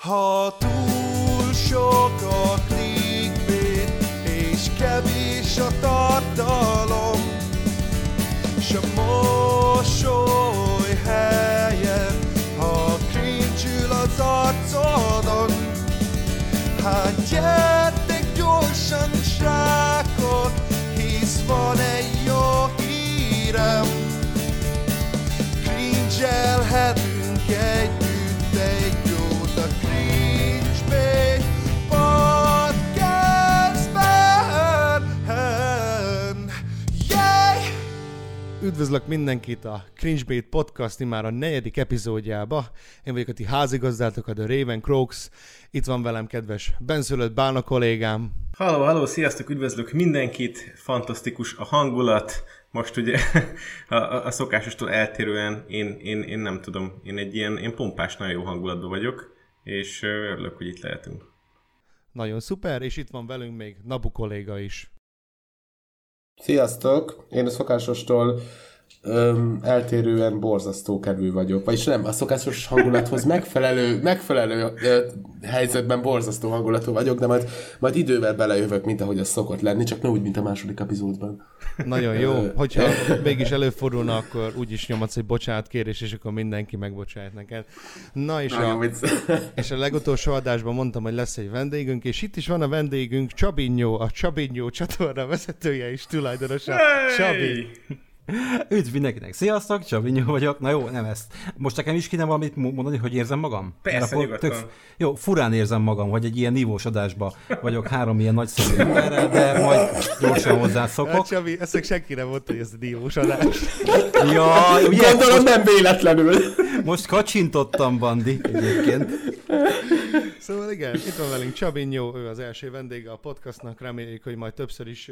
Ha túl sok a clickbait, és kevés a tartalom, s a mosoly Üdvözlök mindenkit a Cringebait Podcast már a negyedik epizódjába. Én vagyok a ti házigazdátok, a The Raven Croaks. Itt van velem kedves benszülött Bálna kollégám. Halló, halló, sziasztok, üdvözlök mindenkit, fantasztikus a hangulat, most ugye a, a, a szokásostól eltérően én, én, én nem tudom, én egy ilyen én pompás, nagyon jó hangulatban vagyok, és örülök, hogy itt lehetünk. Nagyon szuper, és itt van velünk még Nabu kolléga is. Sziasztok! Én a szokásostól öm, eltérően borzasztó kedvű vagyok. Vagyis nem, a szokásos hangulathoz megfelelő, megfelelő ö, helyzetben borzasztó hangulatú vagyok, de majd, majd idővel belejövök, mint ahogy az szokott lenni, csak ne úgy, mint a második epizódban. Nagyon jó. Hogyha mégis előfordulna, akkor úgyis nyomadsz egy bocsánatkérés, és akkor mindenki megbocsájt neked. Na és a, és a legutolsó adásban mondtam, hogy lesz egy vendégünk, és itt is van a vendégünk, Csabinyó, a Csabinyó csatorna vezetője és tulajdonosa. Csabi. Üdv mindenkinek! Sziasztok, Csabinyó vagyok. Na jó, nem ezt. Most nekem is kéne valamit mo- mondani, hogy érzem magam? Persze, Mert akkor nyugodtan. Jó, furán érzem magam, hogy egy ilyen nívós adásba vagyok három ilyen nagyszerű emberrel, de majd gyorsan Hát hozzászokok. Csabi, ezt még senki nem mondta, hogy ez a diós adás. Ja, ugye, Gondolom nem véletlenül. most kacsintottam, Bandi, egyébként. Szóval igen, itt van velünk Csabinyó, ő az első vendége a podcastnak, reméljük, hogy majd többször is,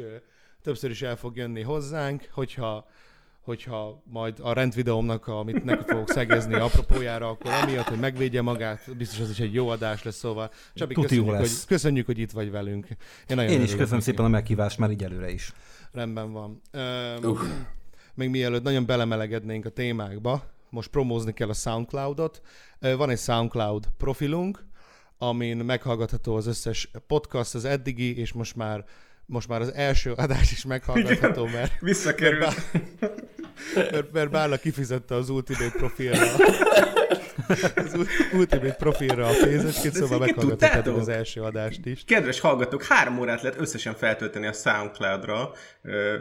többször is el fog jönni hozzánk, hogyha hogyha majd a rendvideómnak, amit neki fogok szegezni apropójára, akkor amiatt, hogy megvédje magát, biztos az is egy jó adás lesz, szóval Csabi, Tuti köszönjük, hogy, köszönjük, hogy itt vagy velünk. Én, nagyon Én is köszönöm neki. szépen a meghívást már így előre is. Rendben van. Üm, még mielőtt nagyon belemelegednénk a témákba, most promózni kell a Soundcloudot. Van egy Soundcloud profilunk, amin meghallgatható az összes podcast, az eddigi, és most már most már az első adás is meghallgatható, mert, Visszakerült. mert, mert Bála kifizette az Ultimate profilra az Ul- Ultimate profilra a pénzeskét, De szóval tudtátok? az első adást is. Kedves hallgatók, három órát lehet összesen feltölteni a Soundcloud-ra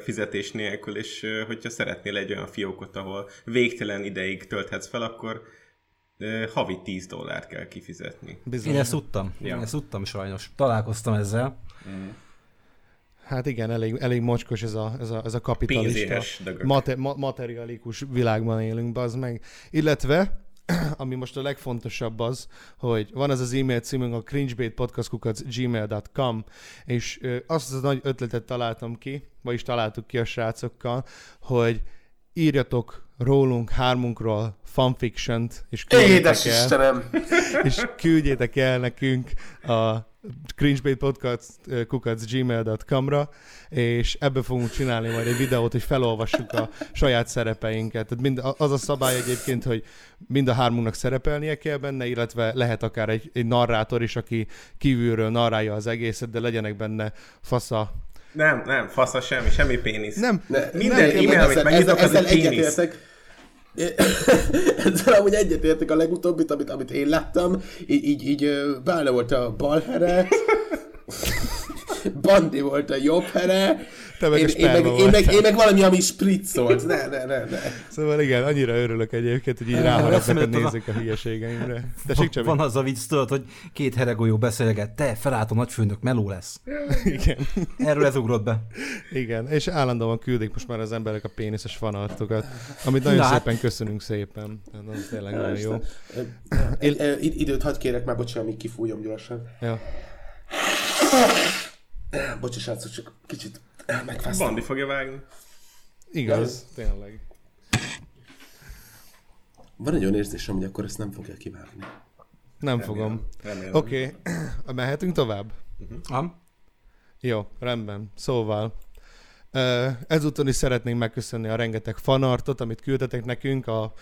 fizetés nélkül, és hogyha szeretnél egy olyan fiókot, ahol végtelen ideig tölthetsz fel, akkor havi 10 dollárt kell kifizetni. Bizony. Én ezt tudtam. Ja. Én ezt tudtam sajnos. Találkoztam ezzel. Hát igen, elég, elég mocskos ez a, ez a, ez a kapitalista, mate, ma, materialikus világban élünk, bazd meg. Illetve, ami most a legfontosabb az, hogy van az az e-mail címünk a cringebaitpodcast.gmail.com és azt az nagy ötletet találtam ki, vagyis találtuk ki a srácokkal, hogy írjatok rólunk, hármunkról fanfiction-t, és küldjétek Édes el Istenem! és küldjétek el nekünk a cringebaitpodcast.gmail.com-ra, és ebből fogunk csinálni majd egy videót, hogy felolvassuk a saját szerepeinket. Tehát mind, az a szabály egyébként, hogy mind a hármunknak szerepelnie kell benne, illetve lehet akár egy, egy narrátor is, aki kívülről narrálja az egészet, de legyenek benne fasza. Nem, nem, fasza semmi, semmi pénisz. Nem, Ne, Minden nem, e-mail, amit megnyitok, az egy pénisz. egyetértek. Ezzel amúgy egyetértek a legutóbbit, amit, amit én láttam. Így, így, így ö, Bálna volt a bal here, Bandi volt a jobb here, Te meg én, én, meg, én, meg, én meg valami, ami spritzolt. Ne, ne, ne, ne. Szóval igen, annyira örülök egyébként, hogy így ráharapnak, hogy az a- hülyeségeimre. Tessék, Csabi? Van az a vicc, tudod, hogy két heregolyó beszélget, te felállt a nagyfőnök, meló lesz. Igen. Erről ez ugrott be. Igen, és állandóan küldik most már az emberek a péniszes fanartokat, amit nagyon Na hát- szépen köszönünk szépen. Az tényleg nagyon jó. Időt hadd kérek már, bocsánat, amíg kifújom gyorsan. Ja. Bocsi, srácok, csak kicsit megfáztam. Bandi fogja vágni. Igaz, tényleg. Van egy olyan érzésem, hogy akkor ezt nem fogja kivágni. Nem fogom. Remélem. Oké, okay. mehetünk tovább? Am? Jó, rendben. Szóval, ezúton is szeretnénk megköszönni a rengeteg fanartot, amit küldtetek nekünk a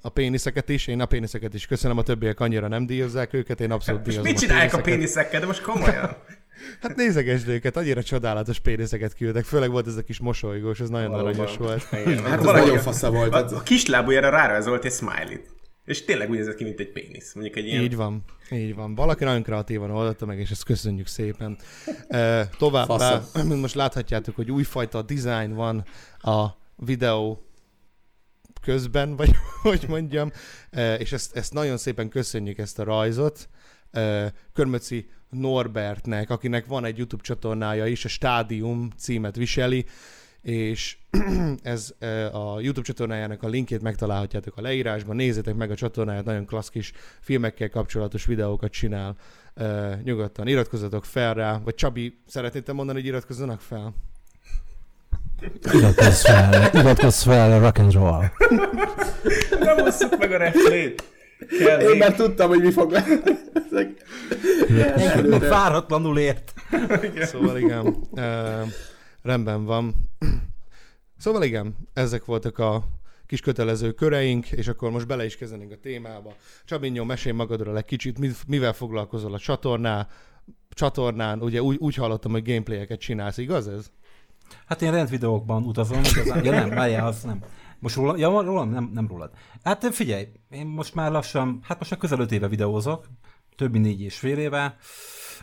a péniszeket is, én a péniszeket is köszönöm, a többiek annyira nem díjazzák őket, én abszolút És díjazom mit csinálják a péniszeket. péniszekkel, de most komolyan? Hát nézegesd őket, annyira csodálatos péniszeket küldtek, főleg volt ez a kis mosolygós, ez nagyon Valóban. aranyos volt. Igen, Hát ez valaki- nagyon fasza volt. A, Hát, a kislábújára rárajzolt egy smiley-t. És tényleg úgy nézett ki, mint egy pénisz. Mondjuk egy ilyen... Így van, így van. Valaki nagyon kreatívan oldotta meg, és ezt köszönjük szépen. E, továbbá, Fasza. most láthatjátok, hogy újfajta design van a videó közben, vagy hogy mondjam, e, és ezt, ezt nagyon szépen köszönjük ezt a rajzot. Körmöci Norbertnek, akinek van egy YouTube csatornája is, a Stádium címet viseli, és ez a YouTube csatornájának a linkjét megtalálhatjátok a leírásban, nézzétek meg a csatornáját, nagyon klassz kis filmekkel kapcsolatos videókat csinál. Nyugodtan iratkozzatok fel rá, vagy Csabi, szeretnéd mondani, hogy iratkozzanak fel? Iratkozz fel, iratkozz fel, rock and roll. Nem osszuk meg a reflét. Kell én már tudtam, hogy mi fog... Ezek- Meg váratlanul ért. Szóval igen, e, rendben van. Szóval igen, ezek voltak a kis kötelező köreink, és akkor most bele is kezdenénk a témába. Csabinyó, mesélj magadról egy kicsit, mi- mivel foglalkozol a csatorná, csatornán, ugye úgy, úgy hallottam, hogy gameplayeket csinálsz, igaz ez? Hát én rendvideókban utazom, igazán. Ja nem, várjál, az nem. Most rólam? Ja, rólam? Nem, nem rólad. Hát figyelj, én most már lassan, hát most már közel öt éve videózok, több mint négy és fél éve.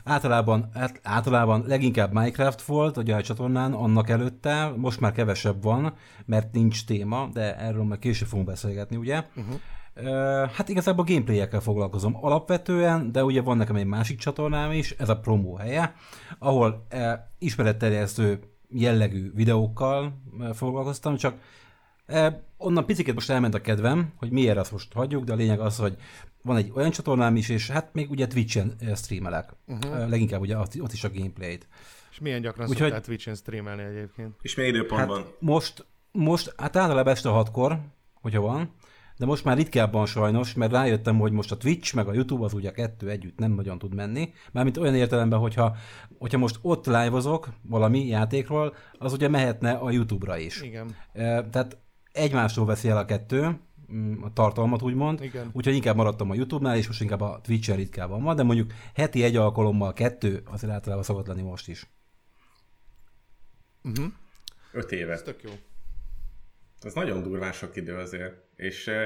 Általában, hát általában leginkább Minecraft volt a csatornán, annak előtte, most már kevesebb van, mert nincs téma, de erről majd később fogunk beszélgetni, ugye? Uh-huh. Hát igazából gameplayekkel foglalkozom alapvetően, de ugye van nekem egy másik csatornám is, ez a promó helye, ahol eh, ismeretterjesztő jellegű videókkal eh, foglalkoztam, csak onnan picit most elment a kedvem, hogy miért azt most hagyjuk, de a lényeg az, hogy van egy olyan csatornám is, és hát még ugye Twitch-en streamelek. Uh-huh. Leginkább ugye ott, ott is a gameplayt. És milyen gyakran Úgyhogy- szoktál Twitch-en streamelni egyébként? És milyen időpontban? Hát most, most, hát általában este hatkor, hogyha van, de most már ritkábban sajnos, mert rájöttem, hogy most a Twitch meg a YouTube az ugye a kettő együtt nem nagyon tud menni. Mármint olyan értelemben, hogyha, hogyha most ott live valami játékról, az ugye mehetne a YouTube-ra is. Igen. E, Tehát egymástól veszi el a kettő, mm, a tartalmat úgymond, Igen. úgyhogy inkább maradtam a YouTube-nál, és most inkább a Twitch-en ritkában van, de mondjuk heti egy alkalommal kettő, azért általában szokott lenni most is. Öt éve. Ez tök jó. Ez nagyon durván sok idő azért. És uh,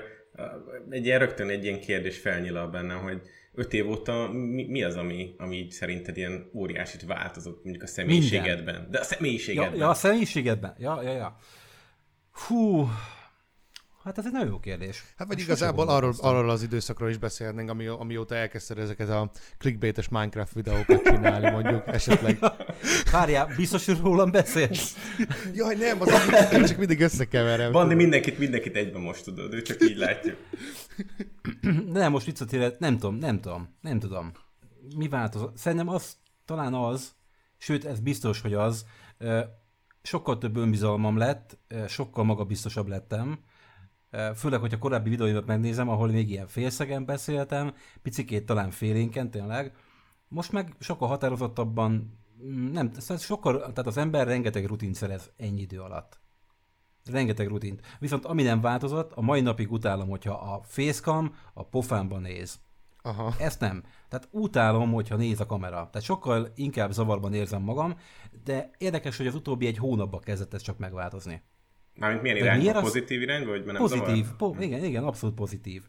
egy ilyen rögtön egy ilyen kérdés felnyilal bennem, hogy öt év óta mi, mi az, ami, ami így szerinted ilyen óriásit változott mondjuk a személyiségedben? De a Ja, személyiségedben. ja, a személyiségedben? Ja, ja, ja. Hú, hát ez egy nagyon jó kérdés. Hát vagy Most igazából arról, arról az időszakról is beszélhetnénk, ami, amióta elkezdted ezeket a clickbaites Minecraft videókat csinálni, mondjuk esetleg. Várjál, biztos, hogy rólam beszélsz? Jaj, nem, az én csak mindig összekeverem. Bandi mindenkit, mindenkit egyben most tudod, ő csak így látja. De nem, most visszatérhet, nem tudom, nem tudom, nem tudom. Mi változott? Szerintem az talán az, sőt, ez biztos, hogy az, sokkal több önbizalmam lett, sokkal magabiztosabb lettem, főleg, hogyha korábbi videóimat megnézem, ahol még ilyen félszegen beszéltem, picikét talán félénken tényleg, most meg sokkal határozottabban, mm, nem, szóval sokkal, tehát az ember rengeteg rutint szerez ennyi idő alatt. Rengeteg rutint. Viszont ami nem változott, a mai napig utálom, hogyha a facecam a pofámba néz. Aha. Ezt nem. Tehát utálom, hogyha néz a kamera. Tehát sokkal inkább zavarban érzem magam, de érdekes, hogy az utóbbi egy hónapban kezdett ez csak megváltozni. Mármint milyen irányba? miért az- Pozitív irányba, vagy nem Pozitív. zavar? Po- igen, igen, abszolút pozitív.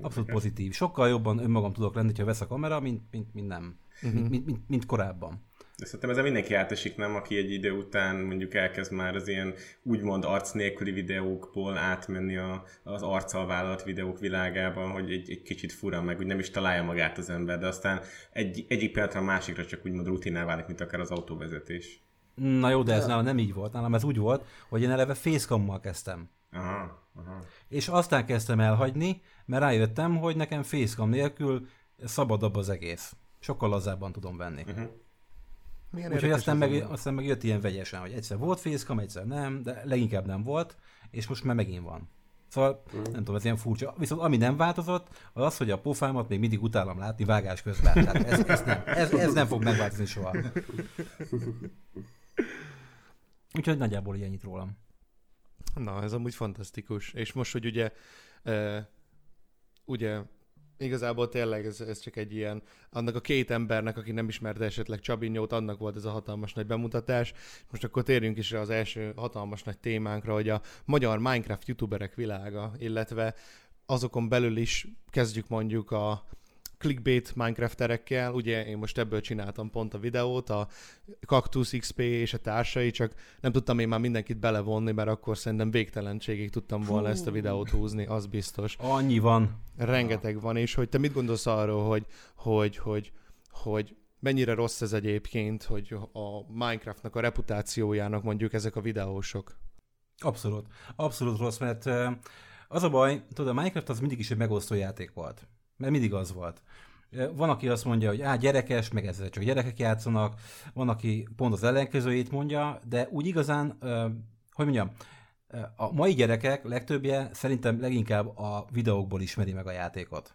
Abszolút pozitív. Sokkal jobban önmagam tudok lenni, ha vesz a kamera, mint, mint, mint nem. Mint, mint, mint, mint korábban. De szerintem ezzel mindenki átesik, nem? Aki egy idő után mondjuk elkezd már az ilyen úgymond arc nélküli videókból átmenni a, az arccal vállalt videók világába, hogy egy, egy kicsit fura, meg úgy nem is találja magát az ember, de aztán egy, egyik pillanatra a másikra csak úgymond rutinná válik, mint akár az autóvezetés. Na jó, de ez nálam nem így volt. Nálam ez úgy volt, hogy én eleve facecammal kezdtem. Aha, aha. És aztán kezdtem elhagyni, mert rájöttem, hogy nekem facecam nélkül szabadabb az egész. Sokkal lazábban tudom venni. Uh-huh. Milyen Úgyhogy aztán meg, a- aztán meg jött ilyen vegyesen, hogy egyszer volt facecam, egyszer nem, de leginkább nem volt, és most már megint van. Szóval Mhm. nem tudom, ez ilyen furcsa. Viszont ami nem változott, az az, hogy a pofámat még mindig utálom látni vágás közben. Tehát ez, ez, nem, ez, ez nem fog megváltozni soha. Úgyhogy nagyjából ilyennyit rólam. Na, ez amúgy fantasztikus. És most, hogy ugye uh, ugye igazából tényleg ez, ez csak egy ilyen, annak a két embernek, aki nem ismerte esetleg Csabinyót, annak volt ez a hatalmas nagy bemutatás. Most akkor térjünk is rá az első hatalmas nagy témánkra, hogy a magyar Minecraft youtuberek világa, illetve azokon belül is kezdjük mondjuk a clickbait Minecrafterekkel, ugye én most ebből csináltam pont a videót, a Cactus XP és a társai, csak nem tudtam én már mindenkit belevonni, mert akkor szerintem végtelenségig tudtam volna ezt a videót húzni, az biztos. Annyi van. Rengeteg van, és hogy te mit gondolsz arról, hogy, hogy, hogy, hogy mennyire rossz ez egyébként, hogy a Minecraftnak a reputációjának mondjuk ezek a videósok? Abszolút. Abszolút rossz, mert az a baj, tudod, a Minecraft az mindig is egy megosztó játék volt. Mert mindig az volt. Van, aki azt mondja, hogy á, gyerekes, meg ezzel csak gyerekek játszanak, van, aki pont az ellenkezőjét mondja, de úgy igazán, hogy mondjam, a mai gyerekek legtöbbje szerintem leginkább a videókból ismeri meg a játékot.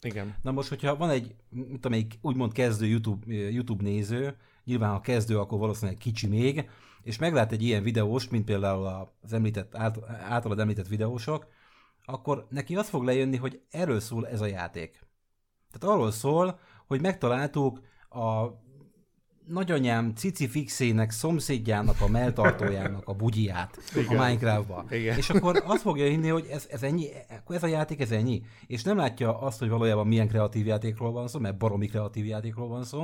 Igen. Na most, hogyha van egy, mit tudom, egy úgymond kezdő YouTube, YouTube néző, nyilván ha kezdő, akkor valószínűleg kicsi még, és meglát egy ilyen videós, mint például az említett, általad említett videósok, akkor neki az fog lejönni, hogy erről szól ez a játék. Tehát arról szól, hogy megtaláltuk a nagyanyám cici fixének, szomszédjának, a melltartójának a bugyját Igen. a Minecraftba. Igen. És akkor azt fogja hinni, hogy ez, ez ennyi, ez a játék, ez ennyi. És nem látja azt, hogy valójában milyen kreatív játékról van szó, mert baromi kreatív játékról van szó.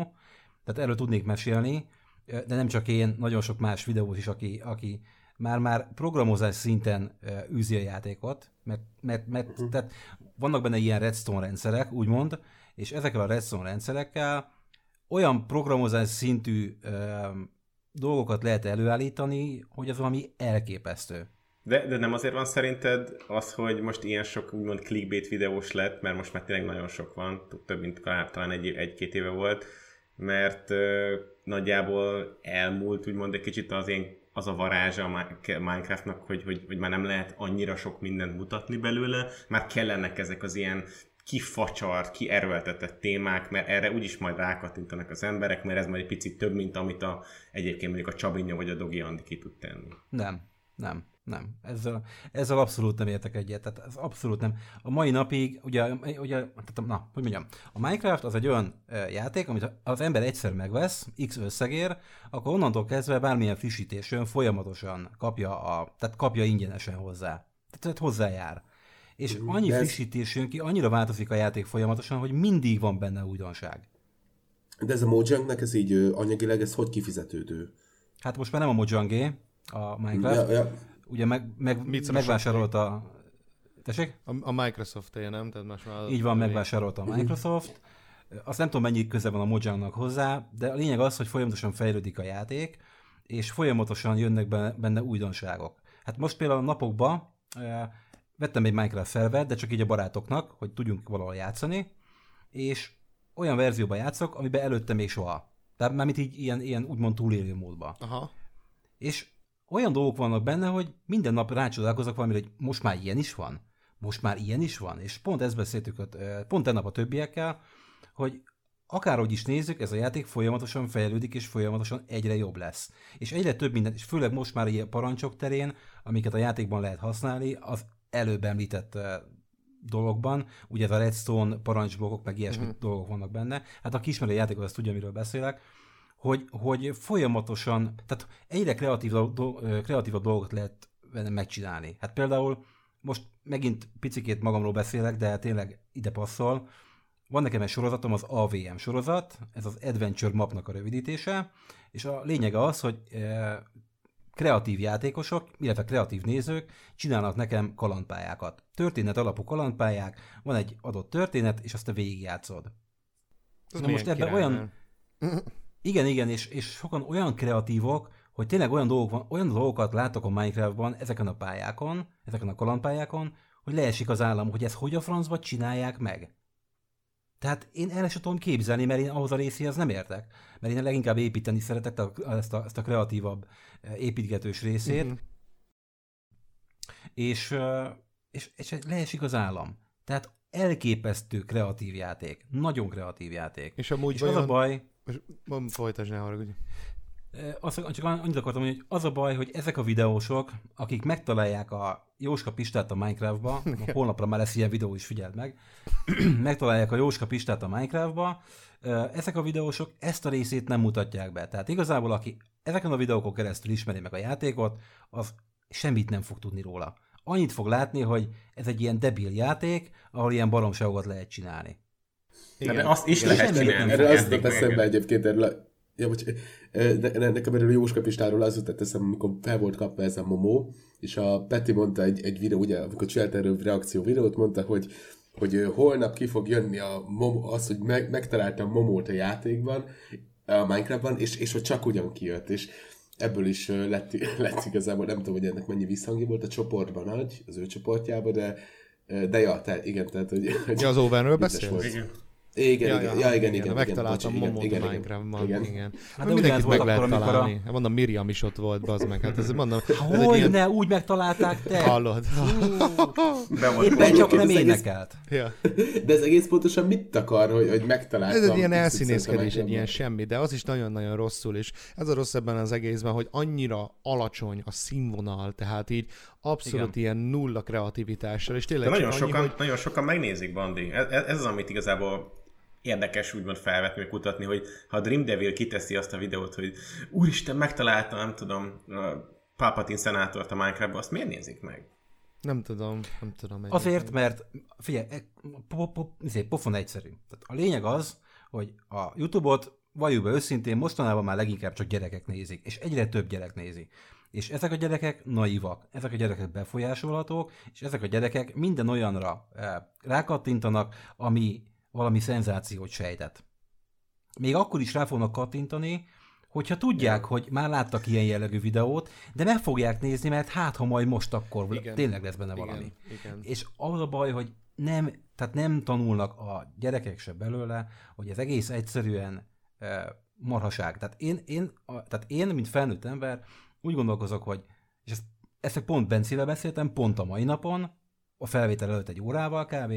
Tehát erről tudnék mesélni, de nem csak én, nagyon sok más videós is, aki, aki már-már programozás szinten űzi a játékot, mert, mert, mert uh-huh. tehát vannak benne ilyen redstone rendszerek, úgymond, és ezekkel a redstone rendszerekkel olyan programozás szintű ö, dolgokat lehet előállítani, hogy az valami elképesztő. De, de nem azért van szerinted az, hogy most ilyen sok úgymond clickbait videós lett, mert most már tényleg nagyon sok van, több mint talán egy, egy-két éve volt, mert ö, nagyjából elmúlt úgymond egy kicsit az én az a varázsa a Minecraftnak, hogy, hogy, hogy már nem lehet annyira sok mindent mutatni belőle, már kellenek ezek az ilyen kifacsart, kierőltetett témák, mert erre úgyis majd rákattintanak az emberek, mert ez majd egy picit több, mint amit a, egyébként mondjuk a Csabinya vagy a Dogi Andi ki tud tenni. Nem, nem. Nem, ezzel, ezzel abszolút nem értek egyet, tehát ez abszolút nem. A mai napig, ugye, ugye tehát, na, hogy mondjam, a Minecraft az egy olyan játék, amit az ember egyszer megvesz, x összegér, akkor onnantól kezdve bármilyen frissítés jön, folyamatosan kapja, a, tehát kapja ingyenesen hozzá. Tehát hozzájár. És annyi ez... frissítés jön ki, annyira változik a játék folyamatosan, hogy mindig van benne újdonság. De ez a Mojangnek, ez így anyagileg, ez hogy kifizetődő? Hát most már nem a Mojangé, a Minecraft. Ja, ja ugye meg, meg, Mit megvásárolta... Tessék? A, a Microsoft nem? Tehát most már Így van, megvásárolta a Microsoft. Azt nem tudom, mennyi köze van a Mojangnak hozzá, de a lényeg az, hogy folyamatosan fejlődik a játék, és folyamatosan jönnek benne újdonságok. Hát most például a napokban vettem egy Minecraft szervet, de csak így a barátoknak, hogy tudjunk valahol játszani, és olyan verzióban játszok, amiben előtte még soha. Tehát mármint így ilyen, ilyen úgymond túlélő módban. Aha. És olyan dolgok vannak benne, hogy minden nap rácsodálkozok valamire, hogy most már ilyen is van. Most már ilyen is van. És pont ezt beszéltük, pont ennap a többiekkel, hogy akárhogy is nézzük, ez a játék folyamatosan fejlődik, és folyamatosan egyre jobb lesz. És egyre több minden, és főleg most már ilyen parancsok terén, amiket a játékban lehet használni, az előbb említett dologban, ugye ez a redstone parancsblokok, meg ilyesmi uh-huh. dolgok vannak benne. Hát aki ismeri a játékot, az tudja, miről beszélek hogy, hogy folyamatosan, tehát egyre kreatívabb, kreatívabb dolgokat lehet megcsinálni. Hát például most megint picikét magamról beszélek, de tényleg ide passzol. Van nekem egy sorozatom, az AVM sorozat, ez az Adventure Mapnak a rövidítése, és a lényege az, hogy kreatív játékosok, illetve kreatív nézők csinálnak nekem kalandpályákat. Történet alapú kalandpályák, van egy adott történet, és azt te végigjátszod. Na most ebben olyan... Igen, igen, és, és sokan olyan kreatívok, hogy tényleg olyan, dolgok van, olyan dolgokat látok a Minecraftban, ezeken a pályákon, ezeken a kalandpályákon, hogy leesik az állam, hogy ez hogy a francba csinálják meg. Tehát én el sem tudom képzelni, mert én ahhoz a részéhez nem értek. Mert én leginkább építeni szeretek ezt a, ezt a kreatívabb eh, építgetős részét. Mm-hmm. És, és, és leesik az állam. Tehát elképesztő kreatív játék. Nagyon kreatív játék. És amúgy és vajon... az a baj, most folytasd, ne haragudj. Azt, csak annyit akartam mondani, hogy az a baj, hogy ezek a videósok, akik megtalálják a Jóska Pistát a Minecraftba, holnapra már lesz ilyen videó is, figyeld meg, megtalálják a Jóska Pistát a Minecraftba, ezek a videósok ezt a részét nem mutatják be. Tehát igazából, aki ezeken a videókon keresztül ismeri meg a játékot, az semmit nem fog tudni róla. Annyit fog látni, hogy ez egy ilyen debil játék, ahol ilyen baromságokat lehet csinálni. Igen. De azt is Igen, lehet csinálni. Erre az jutott eszembe egyébként, erről Ja, bocs, ne, ne, nekem erről Jóska Pistáról az jutott eszembe, amikor fel volt kapva ez a Momó, és a Peti mondta egy, egy videó, ugye, amikor csinált erről reakció videót, mondta, hogy hogy holnap ki fog jönni a Momo, az, hogy meg, megtaláltam Momót a játékban, a Minecraftban, és, és hogy csak ugyan kijött, és ebből is lett, lett igazából, nem tudom, hogy ennek mennyi visszhangja volt a csoportban nagy, az ő csoportjába, de de ja, te, igen, tehát, hogy... Ja, az Overről beszélsz? Igen. Igen, ja, igen, ja, ja, igen, igen, megtaláltam igen, Momót igen, a Minecraftban, igen. igen. Hát de mindenkit meg lehet akkor, találni. A... Mondom, Miriam is ott volt, bazd meg. Hát ez, mondom, ez Hogy ilyen... ne, úgy megtalálták te? Hallod. Éppen csak nem énekelt. Ja. De ez egész pontosan mit akar, hogy, hogy megtaláltam? Ez egy ilyen elszínészkedés, egy ilyen semmi, de az is nagyon-nagyon rosszul, és ez a rossz ebben az egészben, hogy annyira alacsony a színvonal, tehát így abszolút Igen. ilyen nulla kreativitással, és tényleg nagyon, sokan, nagyon sokan megnézik, Bandi. Ez, ez az, amit igazából érdekes úgymond felvetni, vagy kutatni, hogy ha a Dream Devil kiteszi azt a videót, hogy úristen, megtalálta, nem tudom, a Palpatine szenátort a Minecraftban, azt miért nézik meg? Nem tudom, nem tudom. Azért, mert figyelj, e, po, po, pofon egyszerű. Tehát a lényeg az, hogy a YouTube-ot valljuk be őszintén, mostanában már leginkább csak gyerekek nézik, és egyre több gyerek nézi. És ezek a gyerekek naivak, ezek a gyerekek befolyásolhatók, és ezek a gyerekek minden olyanra eh, rákattintanak, ami valami szenzációt sejtett. Még akkor is rá fognak kattintani, hogyha tudják, ja. hogy már láttak ilyen jellegű videót, de meg fogják nézni, mert hát, ha majd most akkor igen. tényleg lesz benne valami. Igen. És az a baj, hogy nem, tehát nem tanulnak a gyerekek se belőle, hogy ez egész egyszerűen e, marhaság. Tehát én, én, a, tehát én, mint felnőtt ember, úgy gondolkozok, hogy, és ezt, ezt pont Bencével beszéltem, pont a mai napon, a felvétel előtt egy órával kb.,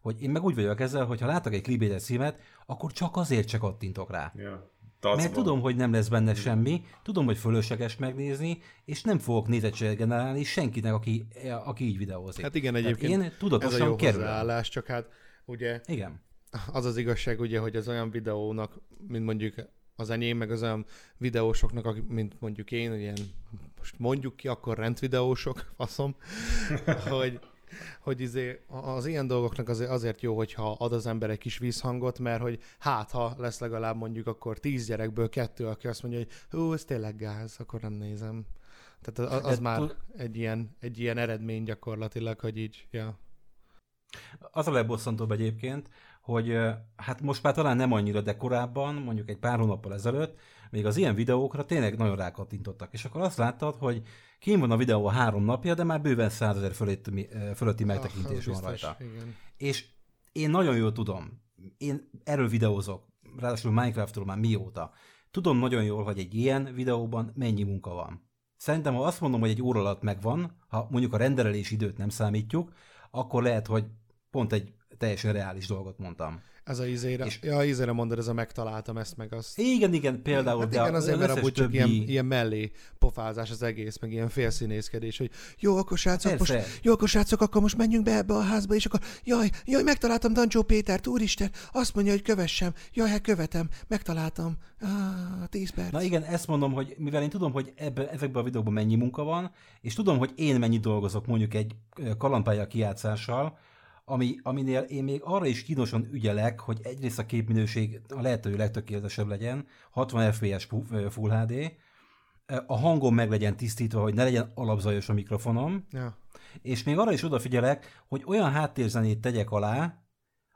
hogy én meg úgy vagyok ezzel, hogy ha látok egy klibédes címet, akkor csak azért csak kattintok rá. Ja. Mert tudom, hogy nem lesz benne semmi, tudom, hogy fölösleges megnézni, és nem fogok nézettséget generálni senkinek, aki, aki így videózik. Hát igen, egyébként én tudatosan ez a jó kerül. hozzáállás, csak hát ugye igen. az az igazság, ugye, hogy az olyan videónak, mint mondjuk az enyém, meg az olyan videósoknak, mint mondjuk én, ilyen, most mondjuk ki, akkor rendvideósok, faszom, hogy, hogy izé, az ilyen dolgoknak azért, azért jó, hogyha ad az ember egy kis vízhangot, mert hogy hát, ha lesz legalább mondjuk akkor tíz gyerekből kettő, aki azt mondja, hogy hú, ez tényleg gáz, akkor nem nézem. Tehát az, az hát, már egy ilyen, egy ilyen eredmény gyakorlatilag, hogy így, ja. Az a legbosszantóbb egyébként, hogy hát most már talán nem annyira, de korábban, mondjuk egy pár hónappal ezelőtt, még az ilyen videókra tényleg nagyon rákattintottak. És akkor azt láttad, hogy Kim van a videó a három napja, de már bőven 100 ezer fölötti, fölötti megtekintés ah, van rajta. Igen. És én nagyon jól tudom, én erről videózok, ráadásul Minecraftról már mióta. Tudom nagyon jól, hogy egy ilyen videóban mennyi munka van. Szerintem, ha azt mondom, hogy egy óra alatt megvan, ha mondjuk a renderelési időt nem számítjuk, akkor lehet, hogy pont egy teljesen reális dolgot mondtam. Ez a izére, és, ja, izére mondod, ez a megtaláltam ezt meg azt. Igen, igen, például. Hát igen, azért, mert amúgy csak ilyen, ilyen mellé pofázás az egész, meg ilyen félszínészkedés, hogy jó, akkor srácok, most, jó, akkor srácok, akkor most menjünk be ebbe a házba, és akkor jaj, jaj, megtaláltam Dancsó Pétert, úristen, azt mondja, hogy kövessem, jaj, hát követem, megtaláltam, ah, 10 perc. Na igen, ezt mondom, hogy mivel én tudom, hogy ebbe, ezekben a videókban mennyi munka van, és tudom, hogy én mennyit dolgozok mondjuk egy kalandpálya kijátszással, ami, aminél én még arra is kínosan ügyelek, hogy egyrészt a képminőség a lehető legtökéletesebb legyen, 60 fps Full HD, a hangom meg legyen tisztítva, hogy ne legyen alapzajos a mikrofonom, ja. és még arra is odafigyelek, hogy olyan háttérzenét tegyek alá,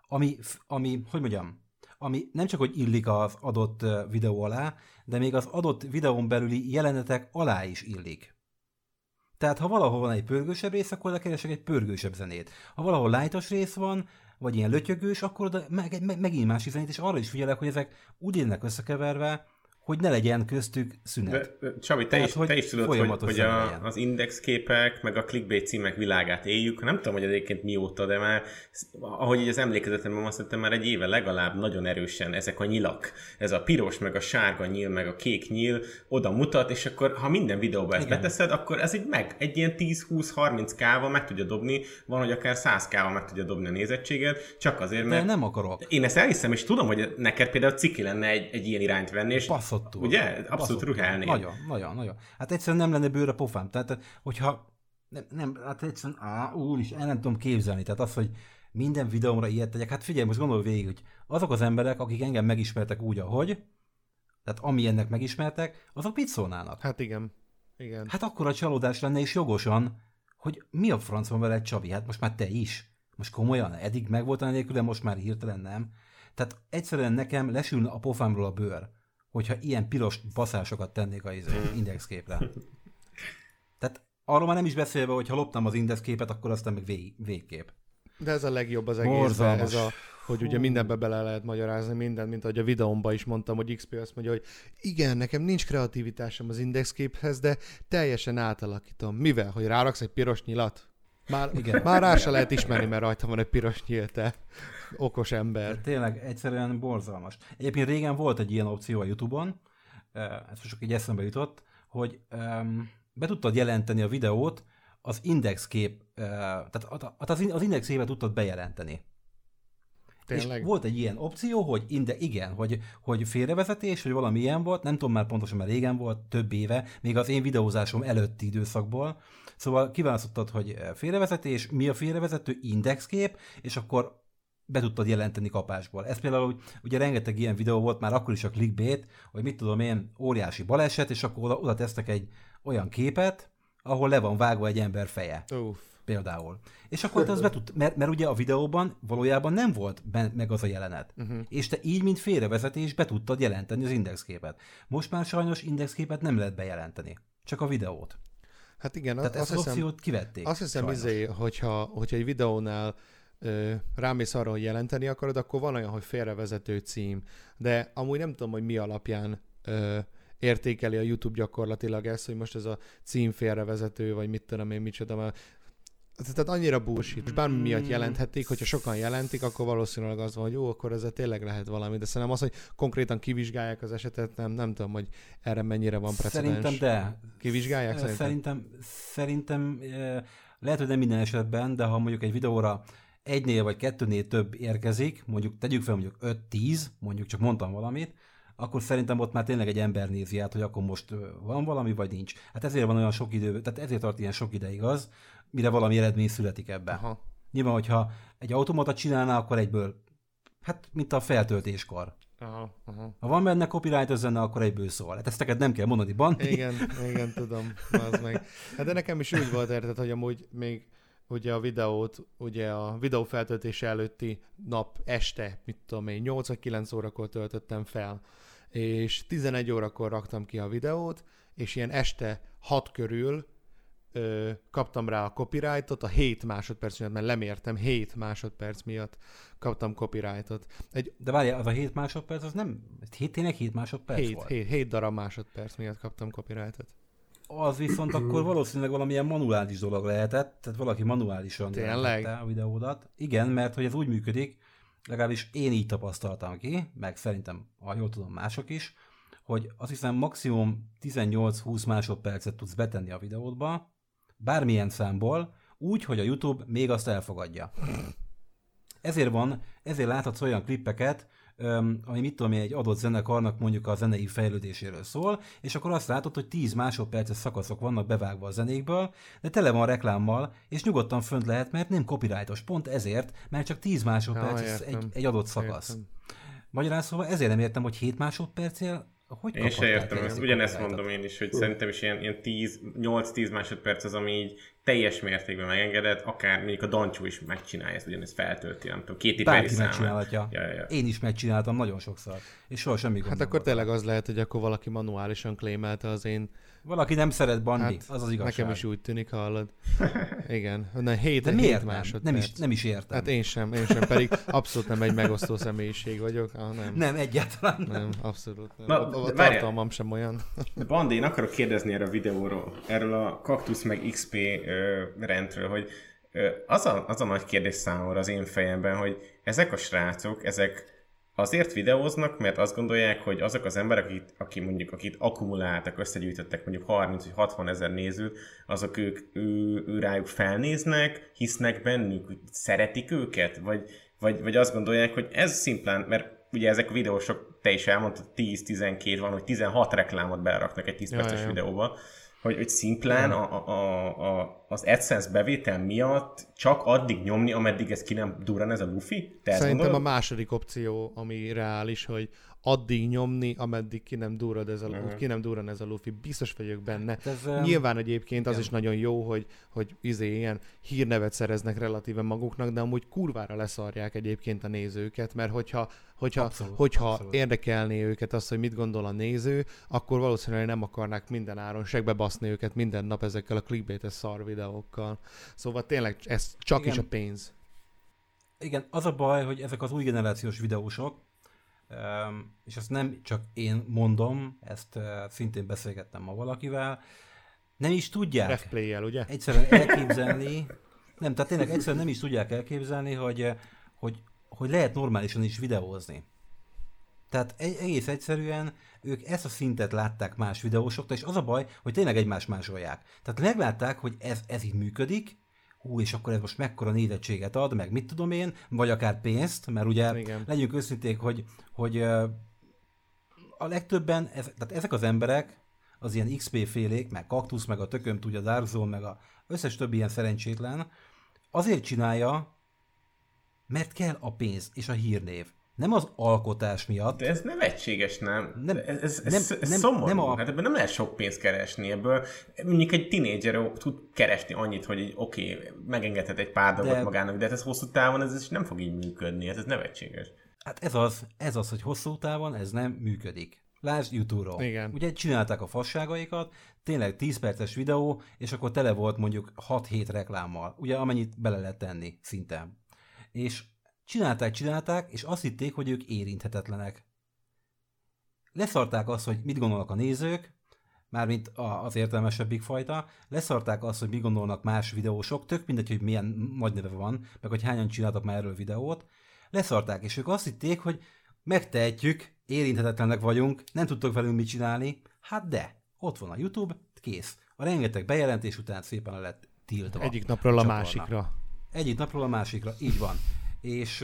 ami, ami, hogy mondjam, ami nem csak, hogy illik az adott videó alá, de még az adott videón belüli jelenetek alá is illik. Tehát ha valahol van egy pörgősebb rész, akkor oda keresek egy pörgősebb zenét. Ha valahol lájtos rész van, vagy ilyen lötyögős, akkor oda meg, meg, megint más zenét, és arra is figyelek, hogy ezek úgy jönnek összekeverve, hogy ne legyen köztük szünet. De, Csabi, te, Tehát, is, hogy te is tudod, hogy, hogy a, legyen. az indexképek, meg a clickbait címek világát éljük. Nem tudom, hogy egyébként mióta, de már, ahogy így az emlékezetemben azt mondtam, már egy éve legalább nagyon erősen ezek a nyilak, ez a piros, meg a sárga nyíl, meg a kék nyíl oda mutat, és akkor ha minden videóba ezt Igen. beteszed, akkor ez így meg, egy ilyen 10-20-30 kával meg tudja dobni, van, hogy akár 100 kával meg tudja dobni a nézettséget, csak azért, De mert nem akarok. én ezt elhiszem, és tudom, hogy neked például ciki lenne egy, egy ilyen irányt venni, és Baszottul. ugye? Abszolút Baszottul. ruhálnél. Nagyon, nagyon, nagyon. Hát egyszerűen nem lenne bőr a pofám. Tehát, hogyha nem, nem hát egyszerűen, á, úr is, el nem tudom képzelni. Tehát az, hogy minden videómra ilyet tegyek. Hát figyelj, most gondolj végig, hogy azok az emberek, akik engem megismertek úgy, ahogy, tehát amilyennek megismertek, azok mit szólnának? Hát igen. Igen. Hát akkor a csalódás lenne is jogosan, hogy mi a franc van vele Csabi? Hát most már te is. Most komolyan, eddig meg volt a nélkül, de most már hirtelen nem. Tehát egyszerűen nekem lesülne a pofámról a bőr, hogyha ilyen piros baszásokat tennék a izé, indexképre. Tehát arról már nem is beszélve, hogy ha loptam az indexképet, akkor aztán meg vég, végkép. De ez a legjobb az egészben, ez a, hogy ugye mindenbe bele lehet magyarázni mindent, mint ahogy a videómban is mondtam, hogy XP azt mondja, hogy igen, nekem nincs kreativitásom az indexképhez, de teljesen átalakítom. Mivel? Hogy ráraksz egy piros nyilat? Már, Igen. már rá se lehet ismerni, mert rajta van egy piros nyíl, te okos ember. Tényleg egyszerűen borzalmas. Egyébként régen volt egy ilyen opció a Youtube-on, ez most csak így eszembe jutott, hogy um, be tudtad jelenteni a videót, az indexkép, uh, tehát az, az indexképet tudtad bejelenteni. Tényleg? És volt egy ilyen opció, hogy inde, igen, hogy, hogy félrevezetés, hogy valami ilyen volt, nem tudom már pontosan, mert régen volt, több éve, még az én videózásom előtti időszakból. Szóval kiválasztottad, hogy félrevezetés, mi a félrevezető, indexkép, és akkor be tudtad jelenteni kapásból. Ez például, hogy ugye rengeteg ilyen videó volt, már akkor is a clickbait, hogy mit tudom én, óriási baleset, és akkor oda, oda tesztek egy olyan képet, ahol le van vágva egy ember feje Uff. Például. És akkor te az be tud, mert, mert ugye a videóban valójában nem volt ben, meg az a jelenet. Uh-huh. És te így, mint félrevezetés be tudtad jelenteni az indexképet. Most már sajnos indexképet nem lehet bejelenteni. Csak a videót. Hát igen, Tehát azt ezt az hiszem, opciót kivették. Azt hiszem, sajnos. izé, hogyha, hogyha egy videónál ö, rámész arra, hogy jelenteni akarod, akkor van olyan, hogy félrevezető cím. De amúgy nem tudom, hogy mi alapján ö, értékeli a YouTube gyakorlatilag ezt, hogy most ez a cím félrevezető, vagy mit tudom én, micsoda, mert tehát annyira bullshit. És bármi miatt jelenthetik, hogyha sokan jelentik, akkor valószínűleg az van, hogy jó, akkor ezzel tényleg lehet valami. De szerintem az, hogy konkrétan kivizsgálják az esetet, nem, nem tudom, hogy erre mennyire van precedens. Szerintem de. Kivizsgálják szerintem? Szerintem, szerintem eh, lehet, hogy nem minden esetben, de ha mondjuk egy videóra egynél vagy kettőnél több érkezik, mondjuk tegyük fel mondjuk 5-10, mondjuk csak mondtam valamit, akkor szerintem ott már tényleg egy ember nézi át, hogy akkor most van valami, vagy nincs. Hát ezért van olyan sok idő, tehát ezért tart ilyen sok ideig az, mire valami eredmény születik ebbe. Aha. Nyilván, hogyha egy automata csinálná, akkor egyből, hát mint a feltöltéskor. Aha, aha. Ha van benne copyright zene, akkor egyből szól. Hát ezt neked nem kell mondani, Bandi. Igen, igen, tudom, az meg. Hát de nekem is úgy volt érted, hogy amúgy még ugye a videót, ugye a videó feltöltése előtti nap este, mit tudom én, 8 vagy 9 órakor töltöttem fel, és 11 órakor raktam ki a videót, és ilyen este 6 körül ö, kaptam rá a copyrightot, a 7 másodperc miatt, mert lemértem, 7 másodperc miatt kaptam copyrightot. Egy De várjál, az a 7 másodperc, az nem, 7 tényleg 7 másodperc 7, volt? 7, 7 darab másodperc miatt kaptam copyrightot. Az viszont akkor valószínűleg valamilyen manuális dolog lehetett, tehát valaki manuálisan Tényleg? a videódat. Igen, mert hogy ez úgy működik, legalábbis én így tapasztaltam ki, meg szerintem, ha jól tudom, mások is, hogy azt hiszem maximum 18-20 másodpercet tudsz betenni a videódba, bármilyen számból, úgy, hogy a YouTube még azt elfogadja. Ezért van, ezért láthatsz olyan klippeket, ami mit tudom én, egy adott zenekarnak mondjuk a zenei fejlődéséről szól, és akkor azt látod, hogy 10 másodperces szakaszok vannak bevágva a zenékből, de tele van reklámmal, és nyugodtan fönt lehet, mert nem copyrightos, pont ezért, mert csak 10 másodperc Ja, egy, egy adott szakasz. Értem. Magyarán szóval ezért nem értem, hogy 7 másodpercél hogy Én se értem ezt. Ugyanezt mondom én is, hogy szerintem is ilyen, ilyen 10, 8-10 másodperc az, ami így teljes mértékben megengedett, akár mondjuk a Dancsó is megcsinálja ezt, ugyanezt feltölti, nem tudom, két Bárki megcsinálhatja. Ja, ja, ja. Én is megcsináltam nagyon sokszor, és soha semmi Hát akkor tényleg az lehet, hogy akkor valaki manuálisan claimelte az én... Valaki nem szeret Bandi, Hát az az igazság. nekem is úgy tűnik, hallod. Igen. Na, hét, De hét miért nem? másodperc. Nem is, nem is értem. Hát én sem, én sem, pedig abszolút nem egy megosztó személyiség vagyok. Ah, nem. Nem, egyáltalán nem. Nem, abszolút nem. Na, a, a tartalmam sem olyan. De Bandi, én akarok kérdezni erről a videóról, erről a kaktusz meg XP ö, rendről, hogy ö, az, a, az a nagy kérdés számomra az én fejemben, hogy ezek a srácok, ezek azért videóznak, mert azt gondolják, hogy azok az emberek, akik, aki mondjuk, akit akkumuláltak, összegyűjtöttek mondjuk 30 vagy 60 ezer nézőt, azok ők ő, ő rájuk felnéznek, hisznek bennük, szeretik őket, vagy, vagy, vagy azt gondolják, hogy ez szimplán, mert ugye ezek a videósok, te is elmondtad, 10-12 van, hogy 16 reklámot beraknak egy 10 Ja, perces ja. videóba, hogy, hogy szimplán a, a, a, az AdSense bevétel miatt csak addig nyomni, ameddig ez ki nem durran ez a lufi? Te Szerintem a második opció, ami reális, hogy addig nyomni, ameddig ki nem durrad ez a, Mhm. ki nem durran ez a lufi. Biztos vagyok benne. Hát ez, Nyilván egyébként az is nagyon jó, hogy, hogy izé ilyen hírnevet szereznek relatíve maguknak, de amúgy kurvára leszarják egyébként a nézőket, mert hogyha, hogyha, Abszolút, hogyha abszolút. érdekelné őket az, hogy mit gondol a néző, akkor valószínűleg nem akarnák minden áron segbe baszni őket minden nap ezekkel a clickbaites szar videókkal. Szóval tényleg ez csak Igen. is a pénz. Igen, az a baj, hogy ezek az új generációs videósok, és ezt nem csak én mondom, ezt szintén beszélgettem ma valakivel, nem is tudják Refplay-jel, ugye? egyszerűen elképzelni, nem, tehát tényleg egyszerűen nem is tudják elképzelni, hogy, hogy, hogy lehet normálisan is videózni. Tehát e- egész egyszerűen ők ezt a szintet látták más videósoktól, és az a baj, hogy tényleg egymást másolják. Tehát meglátták, hogy ez, ez így működik, hú, és akkor ez most mekkora nézettséget ad, meg mit tudom én, vagy akár pénzt, mert ugye Igen. legyünk őszinték, hogy, hogy a legtöbben, ez, tehát ezek az emberek, az ilyen XP félék, meg kaktusz, meg a tököm tudja, Dark Zone, meg a összes többi ilyen szerencsétlen, azért csinálja, mert kell a pénz és a hírnév. Nem az alkotás miatt, De ez nevetséges, nem? Nem, ez, ez, ez, nem, ez nem, szomorú. nem a- Hát ebben nem lehet sok pénzt keresni. Ebből mondjuk egy tinédzser tud keresni annyit, hogy oké, okay, megengedhet egy pár dolgot De- magának, de hát ez hosszú távon ez is nem fog így működni. Hát ez nevetséges. Hát ez az, ez az, hogy hosszú távon ez nem működik. Lásd YouTube-ról. Igen. Ugye csinálták a fasságaikat, tényleg 10 perces videó, és akkor tele volt mondjuk 6-7 reklámmal, ugye amennyit bele lehet tenni szinte. És csinálták, csinálták, és azt hitték, hogy ők érinthetetlenek. Leszarták azt, hogy mit gondolnak a nézők, mármint a- az értelmesebbik fajta, leszarták azt, hogy mi gondolnak más videósok, tök mindegy, hogy milyen nagy neve van, meg hogy hányan csináltak már erről videót, leszarták, és ők azt hitték, hogy megtehetjük, érinthetetlenek vagyunk, nem tudtok velünk mit csinálni, hát de, ott van a YouTube, kész. A rengeteg bejelentés után szépen le lett tiltva. Egyik napról a csatorna. másikra. Egyik napról a másikra, így van. És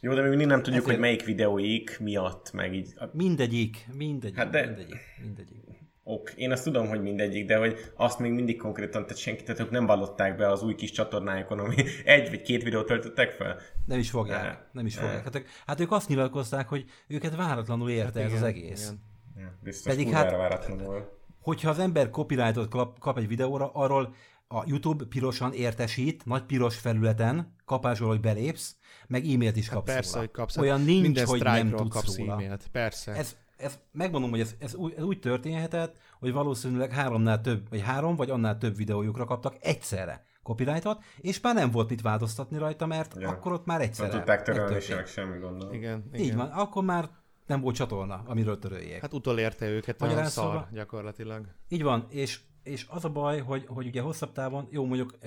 Jó, de még mindig nem tudjuk, Ezért- hogy melyik videóik miatt, meg így. mindegyik, mindegyik, Hát de- mindegyik, mindegyik. Ok, én azt tudom, hogy mindegyik, de hogy azt még mindig konkrétan, tehát senki, tehát ők nem vallották be az új kis csatornájukon, ami egy vagy két videót töltöttek fel. Nem is fogják, Ne. nem is fogják. Hát, ők- hát ők azt nyilatkozták, hogy őket váratlanul érte ez az igen, egész. igen. Ja, biztos Pedig hát- váratlan volt. Hogyha az ember copyrightot kap, kap egy videóra, arról a YouTube pirosan értesít, nagy piros felületen, kapásról, hogy belépsz, meg e-mailt is kapsz Hát Persze, róla. hogy kapsz. Olyan nincs, Minden hogy nem tudsz kapsz róla. e-mailt. Persze. Ez, ez, megmondom, hogy ez, ez, úgy, ez úgy történhetett, hogy valószínűleg háromnál több, vagy három, vagy annál több videójukra kaptak egyszerre copyrightot, és már nem volt mit változtatni rajta, mert Ja. akkor ott már Nem egyszerre tudták törölni megtörtént. se, meg semmi gondolom. Igen, igen. Így van, akkor már nem volt csatorna, amiről töröljék. Hát utolérte őket a szar szóval- gyakorlatilag. Így van, és, és az a baj, hogy, hogy ugye hosszabb távon, jó mondjuk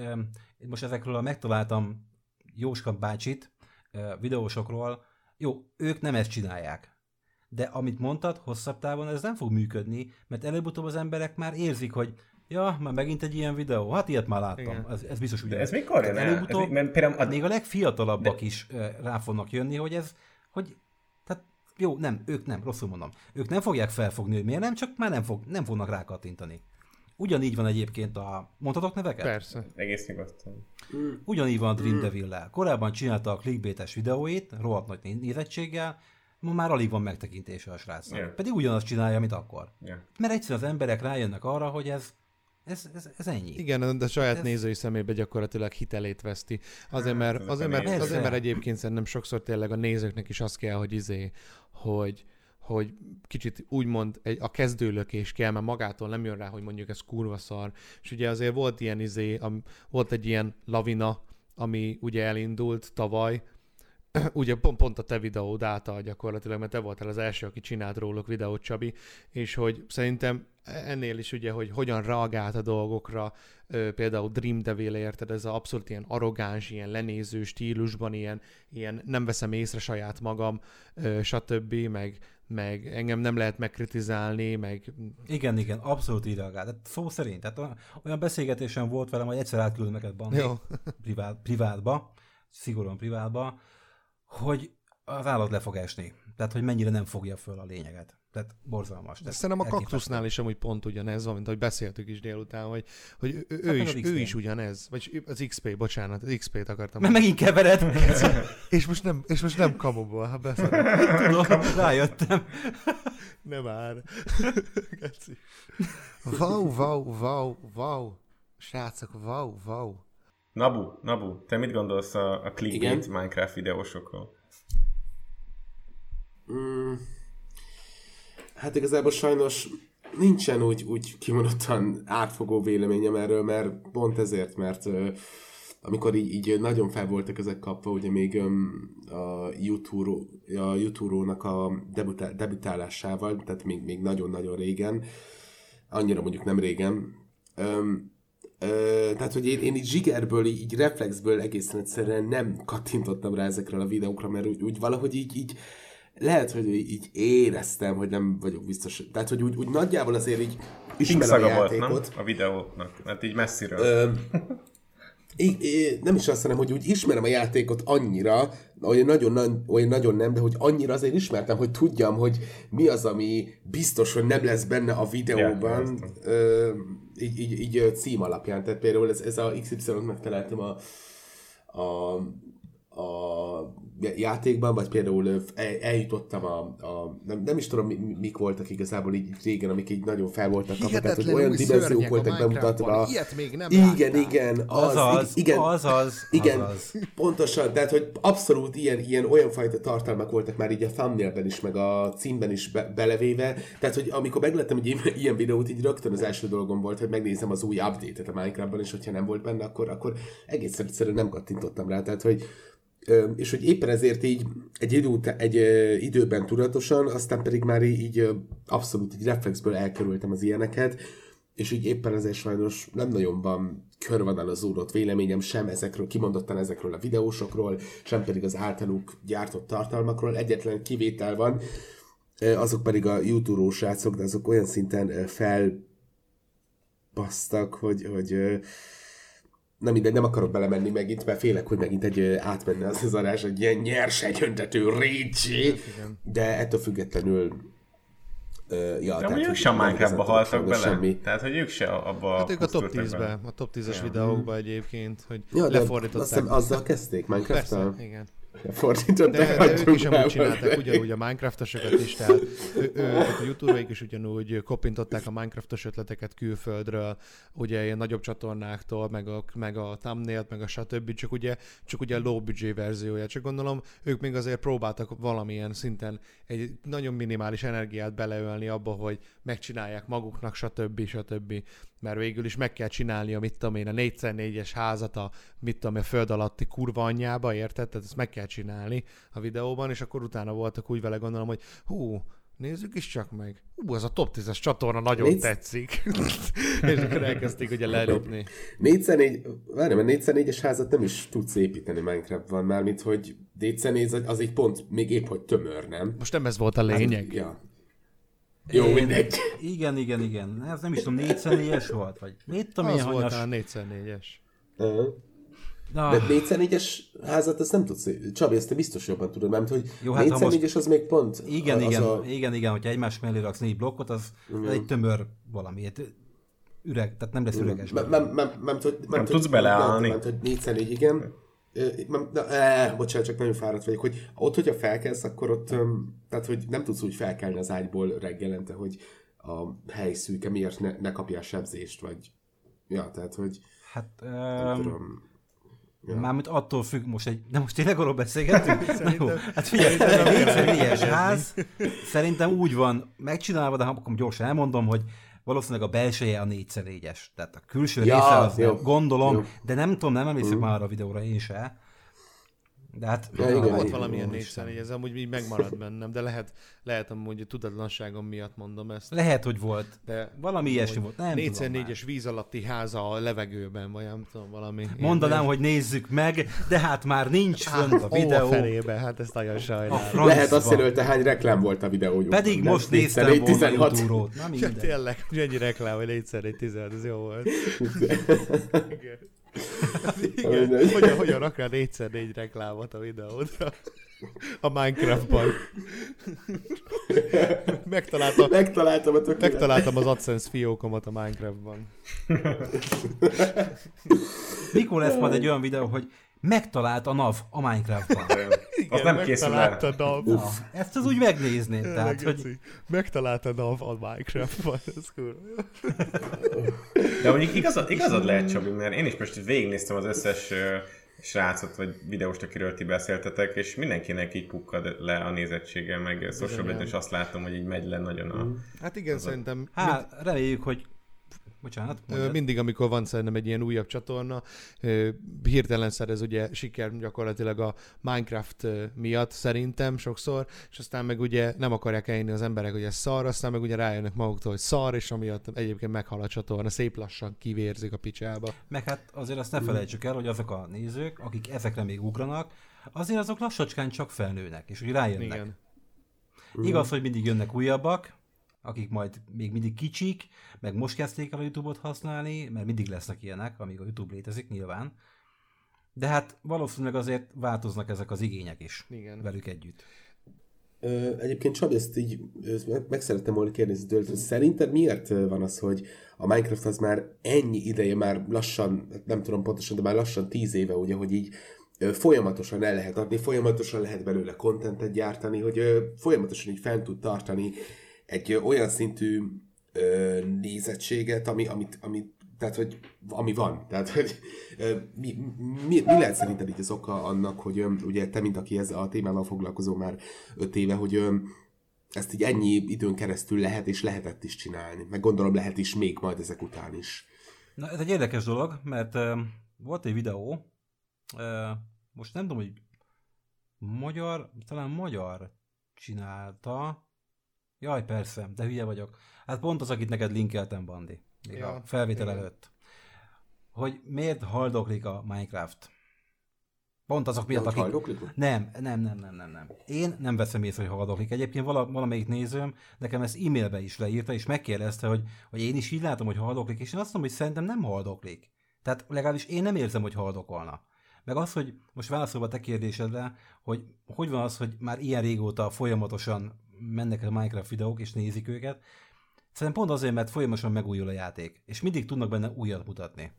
most ezekről a megtaláltam Jóska bácsit, videósokról, jó, ők nem ezt csinálják. De amit mondtad, hosszabb távon ez nem fog működni, mert előbb-utóbb az emberek már érzik, hogy ja, már megint egy ilyen videó, hát ilyet már láttam, Igen. ez, ez biztos De ugye. ez mikor jön el? Ez, előbb-utóbb, mert például a, még a legfiatalabbak is eh, rá fognak jönni, hogy ez, hogy tehát jó, nem, ők nem, rosszul mondom. Ők nem fogják felfogni, hogy miért nem, csak már nem, fog, nem fognak rákattintani. Ugyanígy van egyébként a... Mondhatok neveket? Persze. egész nyugodtan. Ugyanígy van a Dream Devil-lel. Korábban csinálta a clickbaites videóit, rohadt nagy né- nézettséggel, ma már alig van megtekintése a srácnak. Ja. Pedig ugyanazt csinálja, mint akkor. Ja. Mert egyszerűen az emberek rájönnek arra, hogy ez Ez, ez, ez ennyi. Igen, de saját Ez- nézői szemébe gyakorlatilag hitelét veszti. Azért, Hát, mert, azért, mert, azért, mert egyébként szerintem sokszor tényleg a nézőknek is az kell, hogy izé, hogy hogy kicsit úgymond egy, a kezdőlökés kell, mert magától nem jön rá, hogy mondjuk ez kurva szar. És ugye azért volt ilyen izé, am, volt egy ilyen lavina, ami ugye elindult tavaly, ugye pont, pont a te videód által gyakorlatilag, mert te voltál az első, aki csinált róluk videót, Csabi, és hogy szerintem ennél is ugye, hogy hogyan reagált a dolgokra, például Dream Devil érted, ez a abszolút ilyen arrogáns, ilyen lenéző stílusban, ilyen, ilyen nem veszem észre saját magam, stb., meg, meg engem nem lehet megkritizálni, meg Igen, igen, abszolút így reagált. Tehát szó szerint. Tehát olyan- olyan beszélgetésem volt velem, hogy egyszer átküldöm neked Bandi, privát, privátba, szigorúan privátba, hogy az állat le fog esni. Tehát, hogy mennyire nem fogja föl a lényeget. Tehát borzalmas. De szerintem a kaktusznál is amúgy pont ugyanez van, mint ahogy beszéltük is délután, hogy, hogy ő, ő, Hát meg is, ő is ugyanez. Vagy az XP, bocsánat, az XP-t akartam. Mert megint kevered. És most nem, és most nem kamuból, ha beszélek. Tudom, rájöttem. Nem már. Geci. wow, wow, wow, wow. Srácok, wow, wow. Nabu, Nabu, te mit gondolsz a, a clickbait? Minecraft videósokról? Mm, hát igazából sajnos nincsen úgy, úgy kimondottan átfogó véleményem erről, mert pont ezért, mert amikor így, így nagyon fel voltak ezek kapva, ugye még a YouTube, a YouTube-nak a debutál, debütálásával, tehát még, még nagyon-nagyon régen, annyira mondjuk nem régen, öm, Ö, tehát, hogy én, én így zsigerből, így, reflexből egészen egyszerűen nem kattintottam rá ezekről a videókra, mert úgy, úgy valahogy így, így lehet, hogy így éreztem, hogy nem vagyok biztos. Tehát, hogy úgy, úgy nagyjából azért így ismerem a volt, nem? játékot. A videónak, mert így messziről. Ö, I, I, nem is azt mondom, hogy úgy ismerem a játékot annyira, olyan nagyon, olyan nagyon nem, de hogy annyira azért ismertem, hogy tudjam, hogy mi az, ami biztos, hogy nem lesz benne a videóban, ö, így, így, így cím alapján. Tehát például ez, ez a XY-ot megtaláltam a, a, a játékban, vagy például eljutottam a, a nem, nem is tudom, mi, mik voltak igazából így régen, amik így nagyon fel voltak kapva, tehát hogy olyan dimenziók voltak bemutatva. Ilyet még nem Igen, láttál. igen, az, Azaz, igen, azaz, igen, azaz. pontosan, tehát hogy abszolút ilyen, ilyen olyan fajta tartalmak voltak már így a thumbnailben is, meg a címben is be, belevéve, tehát hogy amikor meglettem egy ilyen- videót, így rögtön az első dolgom volt, hogy megnézem az új update-et a Minecraftban, és hogyha nem volt benne, akkor, akkor egészen egyszerűen nem kattintottam rá, tehát hogy és hogy éppen ezért így egy, idő, egy időben tudatosan, aztán pedig már így, abszolút így reflexből elkerültem az ilyeneket, és így éppen ezért sajnos nem nagyon van körvonalazódott véleményem sem ezekről, kimondottan ezekről a videósokról, sem pedig az általuk gyártott tartalmakról. Egyetlen kivétel van, azok pedig a YouTube-ós srácok, de azok olyan szinten ö, felbasztak, hogy, hogy nem mindegy, nem akarok belemenni megint, mert félek, hogy megint egy átmenne az az adás egy ilyen nyers, egyöntető régi, de ettől függetlenül ö, ja, De amúgy ők sem Minecraftba haltak bele. Semmi. Tehát, hogy ők se abba Hát ők a top pusztultak 10-be, bele. a top 10-es videókba egyébként, hogy Ja, de azt lefordították. hiszem azzal kezdték, minecraft Persze, igen. Fordították. De, de ők is amúgy csinálták ugyanúgy a Minecraftosokat is, tehát ő, ő, a youtube is ugyanúgy kopintották a Minecraftos ötleteket külföldről, ugye ilyen nagyobb csatornáktól, meg a, meg a thumbnail meg a stb. Csak ugye, csak ugye a low budget verziója. Csak gondolom, ők még azért próbáltak valamilyen szinten egy nagyon minimális energiát beleölni abba, hogy megcsinálják maguknak, stb. stb. Mert végül is meg kell csinálni mit tudom én, a 4x4-es házat a mit tudom én, a föld alatti kurva anyjába, érted? Tehát ezt meg kell csinálni a videóban, és akkor utána voltak úgy vele gondolom, hogy hú, nézzük is csak meg. Hú, az a top 10-es csatorna nagyon Nézd. tetszik. és akkor elkezdték ugye lelopni. 4x4, várj, mert 4x4-es házat nem is tudsz építeni Minecraftban, mármint, hogy 4x4 az egy pont még épp, hogy tömör, nem? Most nem ez volt a lényeg. Ja. Jó, Én- mindegy. Igen, igen, igen. Ez nem is tudom, 4 volt, vagy mit tudom én, Az volt hanyas. a 4x4-es. Uh-huh. Na, De 4x4-es házat azt nem tudsz, Csabi, ezt te biztos jobban tudod, mert hogy Jó, hát ha 4x4-es az még pont. igen, az igen, A, igen, igen, hogyha egymás mellé raksz négy blokkot, az, az egy tömör valami. Üreg, tehát nem lesz üreges. nem, nem, nem, nem, nem, Nem tud- tudsz beleállni. Nem, nem, hogy 4x4, igen. Ö, nem- Na, eh, bocsánat, csak nagyon fáradt vagyok, hogy ott, hogyha felkelsz, akkor ott, tehát, hogy nem tudsz úgy felkelni az ágyból reggelente, hogy a hely szűke, miért ne, ne kapjál sebzést, vagy Ja, tehát, hogy Hát, nem um, tudom. ja. mármint attól függ, most egy, de most tényleg arról beszélgetünk? Na jó, hát figyelj, egy négyszer ház szerintem úgy van megcsinálva, de akkor gyorsan elmondom, hogy valószínűleg a belseje a 4 es Tehát a külső Ja, része az jó. nem, gondolom, Jó. de nem tudom, nem emlékszem már arra a videóra én se. De hát Ja, igen, volt igen, valamilyen így ez amúgy így megmaradt bennem, de lehet, lehet amúgy a tudatlanságom miatt mondom ezt. lehet, hogy volt. De Valami ilyesmi volt, nem 4 tudom már. 4 es víz alatti háza a levegőben, vagy nem tudom, valami. Mondanám, hogy nézzük meg, de hát már nincs fönt a Ó, a videó. felébe, hát ezt nagyon A sajnálom. Lehet azt jelölte, hány reklám volt a videó. Pedig most néztem volna YouTube-ról. Na Ja, tényleg, hogy ennyi reklám, hogy 4 egy 10 ez jó volt. Igen. Igen. Hogyan, hogyan rak rá 4 4 reklámot a videódra? A Minecraftban. Megtaláltam, Megtaláltam a megtaláltam az AdSense fiókomat a Minecraftban. Mikor lesz majd egy olyan videó, hogy megtalált a NAV a Minecraftban? Az nem készül el. a Na, ezt az úgy megnéznéd, tehát, hogy. Megtalálta a NAV a Minecraftban, ez kurva. De mondjuk igazad, igazad lehet, Csabi, mert én is most végignéztem az összes srácot, vagy videóst, akiről ti beszéltetek, és mindenkinek így pukkad le a nézettsége, meg social és azt látom, hogy így megy le nagyon a... Hát igen, szerintem hát reméljük, hogy Bocsánat, mondjad. Mindig, amikor van szerintem egy ilyen újabb csatorna, hirtelen szerez ugye siker gyakorlatilag a Minecraft miatt szerintem sokszor, és aztán meg ugye nem akarják elhinni az emberek, hogy ez szar, aztán meg ugye rájönnek maguktól, hogy szar, és amiatt egyébként meghal a csatorna, szép lassan kivérzik a picsába. Meg hát azért azt ne felejtsük el, hogy azok a nézők, akik ezekre még ugranak, azért azok lassacskán csak felnőnek, és úgy rájönnek. Igen. Igaz, hogy mindig jönnek újabbak, akik majd még mindig kicsik, meg most kezdték el a YouTube-ot használni, mert mindig lesznek ilyenek, amíg a YouTube létezik nyilván. De hát valószínűleg azért változnak ezek az igények is Igen. velük együtt. Ö, egyébként Csabi, ezt így ezt meg- meg szerettem volna kérdezni tőled, hogy szerinted miért van az, hogy a Minecraft az már ennyi ideje, már lassan, nem tudom pontosan, de már lassan tíz éve, ugye, hogy így ö, folyamatosan el lehet adni, folyamatosan lehet belőle kontentet gyártani, hogy ö, folyamatosan így fent tud tartani egy olyan szintű ö, nézettséget, ami, amit, amit tehát, hogy ami van. Tehát, hogy mi, mi, mi lehet szerinted így az oka annak, hogy ugye te, mint aki ezzel a témával foglalkozó már öt éve, hogy ezt így ennyi időn keresztül lehet és lehetett is csinálni. Meg gondolom lehet is még majd ezek után is. Na, ez egy érdekes dolog, mert uh, volt egy videó, uh, most nem tudom, hogy magyar, talán magyar csinálta. Jaj, persze, de hülye vagyok. Hát pont az, akit neked linkeltem, Bandi, még Ja, a felvétel igen. előtt. Hogy miért haldoklik a Minecraft? Pont azok miatt, akik... haldoklik? Nem, nem, nem, nem, nem, nem. Én nem veszem észre, hogy haldoklik. Egyébként vala, valamelyik nézőm nekem ezt e-mailbe is leírta, és megkérdezte, hogy, hogy én is így látom, hogy haldoklik, és én azt mondom, hogy szerintem nem haldoklik. Tehát legalábbis én nem érzem, hogy haldokolna. Meg az, hogy most válaszolva a te kérdésedre, hogy hogy van az, hogy már ilyen régóta folyamatosan mennek a Minecraft videók, és nézik őket, Szerintem pont azért, mert folyamatosan megújul a játék, és mindig tudnak benne újat mutatni.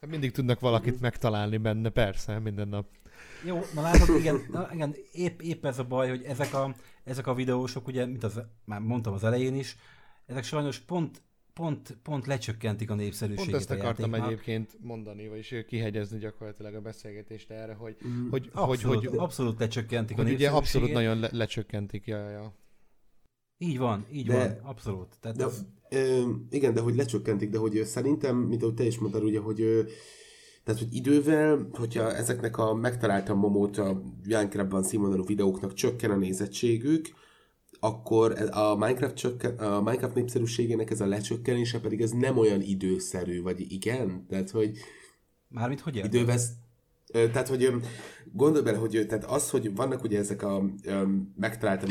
Hát mindig tudnak valakit megtalálni benne, persze, minden nap. Jó, na látod, igen, na, igen épp, épp ez a baj, hogy ezek a, ezek a videósok, ugye, mint az, már mondtam az elején is, ezek sajnos pont, pont, pont lecsökkentik a népszerűségét Pont ezt a akartam játéknak. egyébként mondani, vagyis kihegyezni gyakorlatilag a beszélgetést erre, hogy, Mm. hogy, Abszolút, hogy, hogy, abszolút lecsökkentik a hogy ugye népszerűségét. abszolút nagyon le, lecsökkentik. Ja, ja. Így van, így De- van, abszolút. Tehát De, ez, ö, igen, de hogy lecsökkentik, de hogy szerintem, mint ahogy te is mondtad, ugye, hogy ö, tehát, hogy idővel, hogyha ezeknek a megtaláltam momót a Minecraftban színvonalú videóknak csökken a nézettségük, akkor a Minecraft, csökken, a Minecraft népszerűségének ez a lecsökkenése pedig ez nem olyan időszerű, vagy igen? Tehát, hogy mármint hogy idővel Tehát, hogy gondolj bele, hogy tehát az, hogy vannak ugye ezek a ö, megtaláltam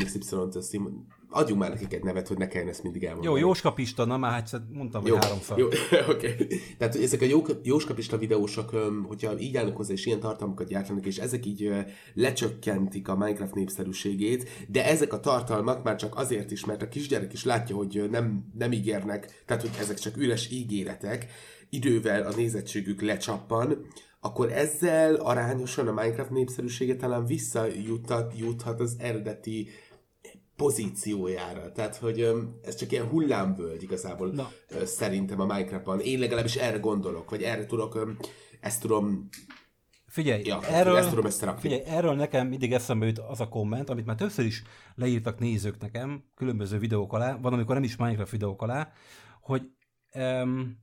szín- adjunk már nekik egy nevet, hogy ne kelljen ezt mindig Jó, elmondani. Jóska Pista, na már egyszer mondtam, hogy Jó, háromszor. jó oké. Tehát, hogy ezek a jó, jóskapista videósok, öm, hogyha így állnak hozzá, és ilyen tartalmakat gyártanak, és ezek így lecsökkentik a Minecraft népszerűségét, de ezek a tartalmak már csak azért is, mert a kisgyerek is látja, hogy nem, nem ígérnek, tehát, hogy ezek csak üres ígéretek, idővel a nézettségük lecsappan, akkor ezzel arányosan a Minecraft népszerűsége talán visszajuthat juthat az eredeti pozíciójára. Tehát, hogy ez csak ilyen hullámvölgy igazából Na. szerintem a Minecraftban. Én legalábbis erre gondolok, vagy erre tudok, ezt tudom Figyelj, Ja, erről, ezt tudom összerakni. figyelj, erről nekem mindig eszembe jut az a komment, amit már többször is leírtak nézők nekem, különböző videók alá, van, amikor nem is Minecraft videók alá, hogy um,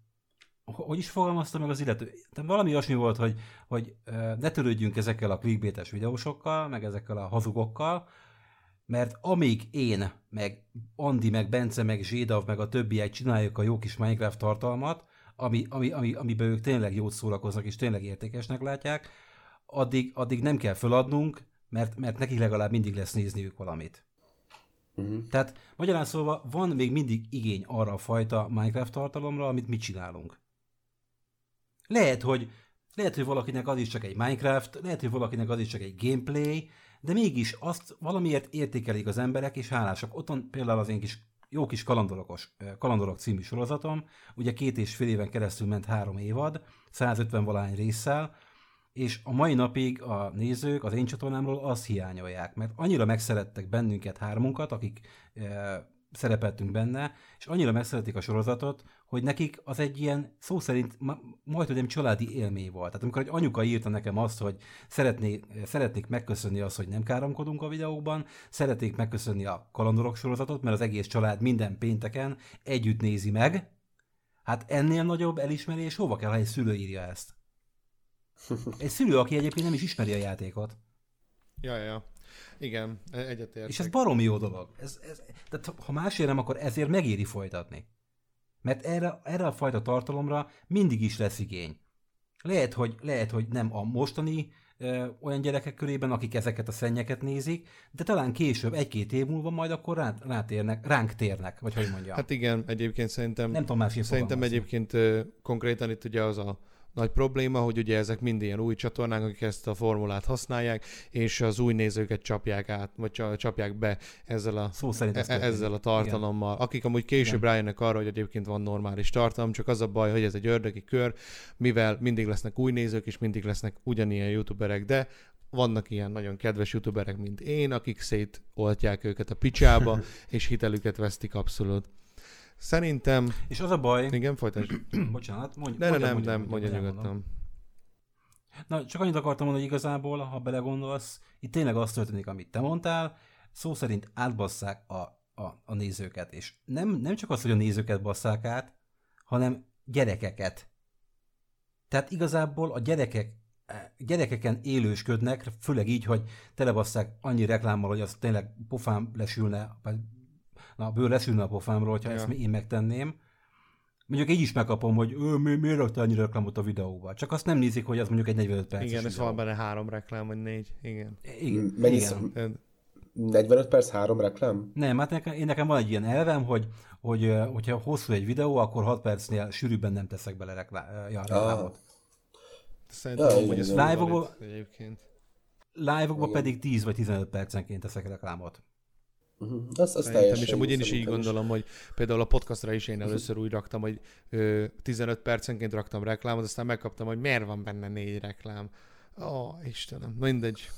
hogy is fogalmazta meg az illető? Tehát valami olyasmi volt, hogy, hogy ne törődjünk ezekkel a clickbaites videósokkal, meg ezekkel a hazugokkal, mert amíg én, meg Andi, meg Bence, meg Zsédav, meg a többiek csináljuk a jó kis Minecraft tartalmat, ami, ami, ami, amiben ők tényleg jót szórakoznak, és tényleg értékesnek látják, addig, addig nem kell feladnunk, mert, mert nekik legalább mindig lesz nézniük valamit. Uh-huh. Tehát magyarán szólva van még mindig igény arra a fajta Minecraft tartalomra, amit mi csinálunk. Lehet, hogy lehet, hogy valakinek az is csak egy Minecraft, lehet, hogy valakinek az is csak egy gameplay, de mégis azt valamiért értékelik az emberek, és hálásak. Ott van például az én kis jó kis kalandorokos, kalandorok című sorozatom, ugye két és fél éven keresztül ment három évad, 150 valány résszel, és a mai napig a nézők az én csatornámról azt hiányolják, mert annyira megszerettek bennünket hármunkat, akik e, szerepeltünk benne, és annyira megszeretik a sorozatot, hogy nekik az egy ilyen szó szerint ma, majd, hogy nem családi élmény volt. Tehát amikor egy anyuka írta nekem azt, hogy szeretné, szeretnék megköszönni azt, hogy nem káromkodunk a videókban, szeretnék megköszönni a kalandorok sorozatot, mert az egész család minden pénteken együtt nézi meg, hát ennél nagyobb elismerés hova kell, ha egy szülő írja ezt? Egy szülő, aki egyébként nem is ismeri a játékot. Ja, ja. Igen, egyetértek. És ez baromi jó dolog. Ez, ez, tehát ha másért nem, akkor ezért megéri folytatni. Mert erre, erre a fajta tartalomra mindig is lesz igény. Lehet, hogy, lehet, hogy nem a mostani ö, olyan gyerekek körében, akik ezeket a szennyeket nézik, de talán később, egy-két év múlva majd akkor rá, rátérnek, ránk térnek, vagy hogy mondjam. Hát igen, egyébként szerintem, nem tudom másképp szerintem fogalmazni. egyébként ö, konkrétan itt ugye az a nagy probléma, hogy ugye ezek mind ilyen új csatornák, akik ezt a formulát használják, és az új nézőket csapják át, vagy csa- csapják be ezzel a, Szó szerint e- történik. ezzel a tartalommal. Igen. Akik amúgy később Igen. rájönnek arra, hogy egyébként van normális tartalom, csak az a baj, hogy ez egy ördögi kör, mivel mindig lesznek új nézők, és mindig lesznek ugyanilyen youtuberek, de vannak ilyen nagyon kedves youtuberek, mint én, akik szétoltják őket a picsába, és hitelüket vesztik abszolút. Szerintem... És az a baj, Igen, folytasd. bocsánat, mondj, Ne, mondjam, nem, mondjam, nem, mondja elmondom. nyugodtan. Na, csak annyit akartam mondani, hogy igazából, ha belegondolsz, itt tényleg az történik, amit te mondtál, szó szerint átbasszák a, a, a nézőket, és nem, nem csak az, hogy a nézőket basszák át, hanem gyerekeket. Tehát igazából a gyerekek gyerekeken élősködnek, főleg így, hogy telebasszák annyi reklámmal, hogy az tényleg pofám lesülne, na, bőr lesülne a pofámról, hogyha Ja. ezt én megtenném. Mondjuk így is megkapom, hogy ő, mi, miért raktál annyi reklámot a videóba. Csak azt nem nézik, hogy az mondjuk egy 45 perces Igen, ez videó. van benne három reklám, vagy négy. Igen. Igen, Mennyi igen. szó- Tehát 45 perc, három reklám? Nem, hát nekem, én nekem van egy ilyen elvem, hogy, hogy hogyha hosszú egy videó, akkor 6 percnél sűrűbben nem teszek bele reklá, ja, reklámot. Szerintem Ja, igen, ez. Live-okban Igen. pedig 10 vagy 15 percenként teszek reklámot. Uh-huh. Az, az Szerintem, teljesen és amúgy én is így gondolom, hogy például a podcastra is én először úgy raktam, hogy ö, 15 percenként raktam reklámot, aztán megkaptam, hogy miért van benne négy reklám. Ó, Istenem, mindegy.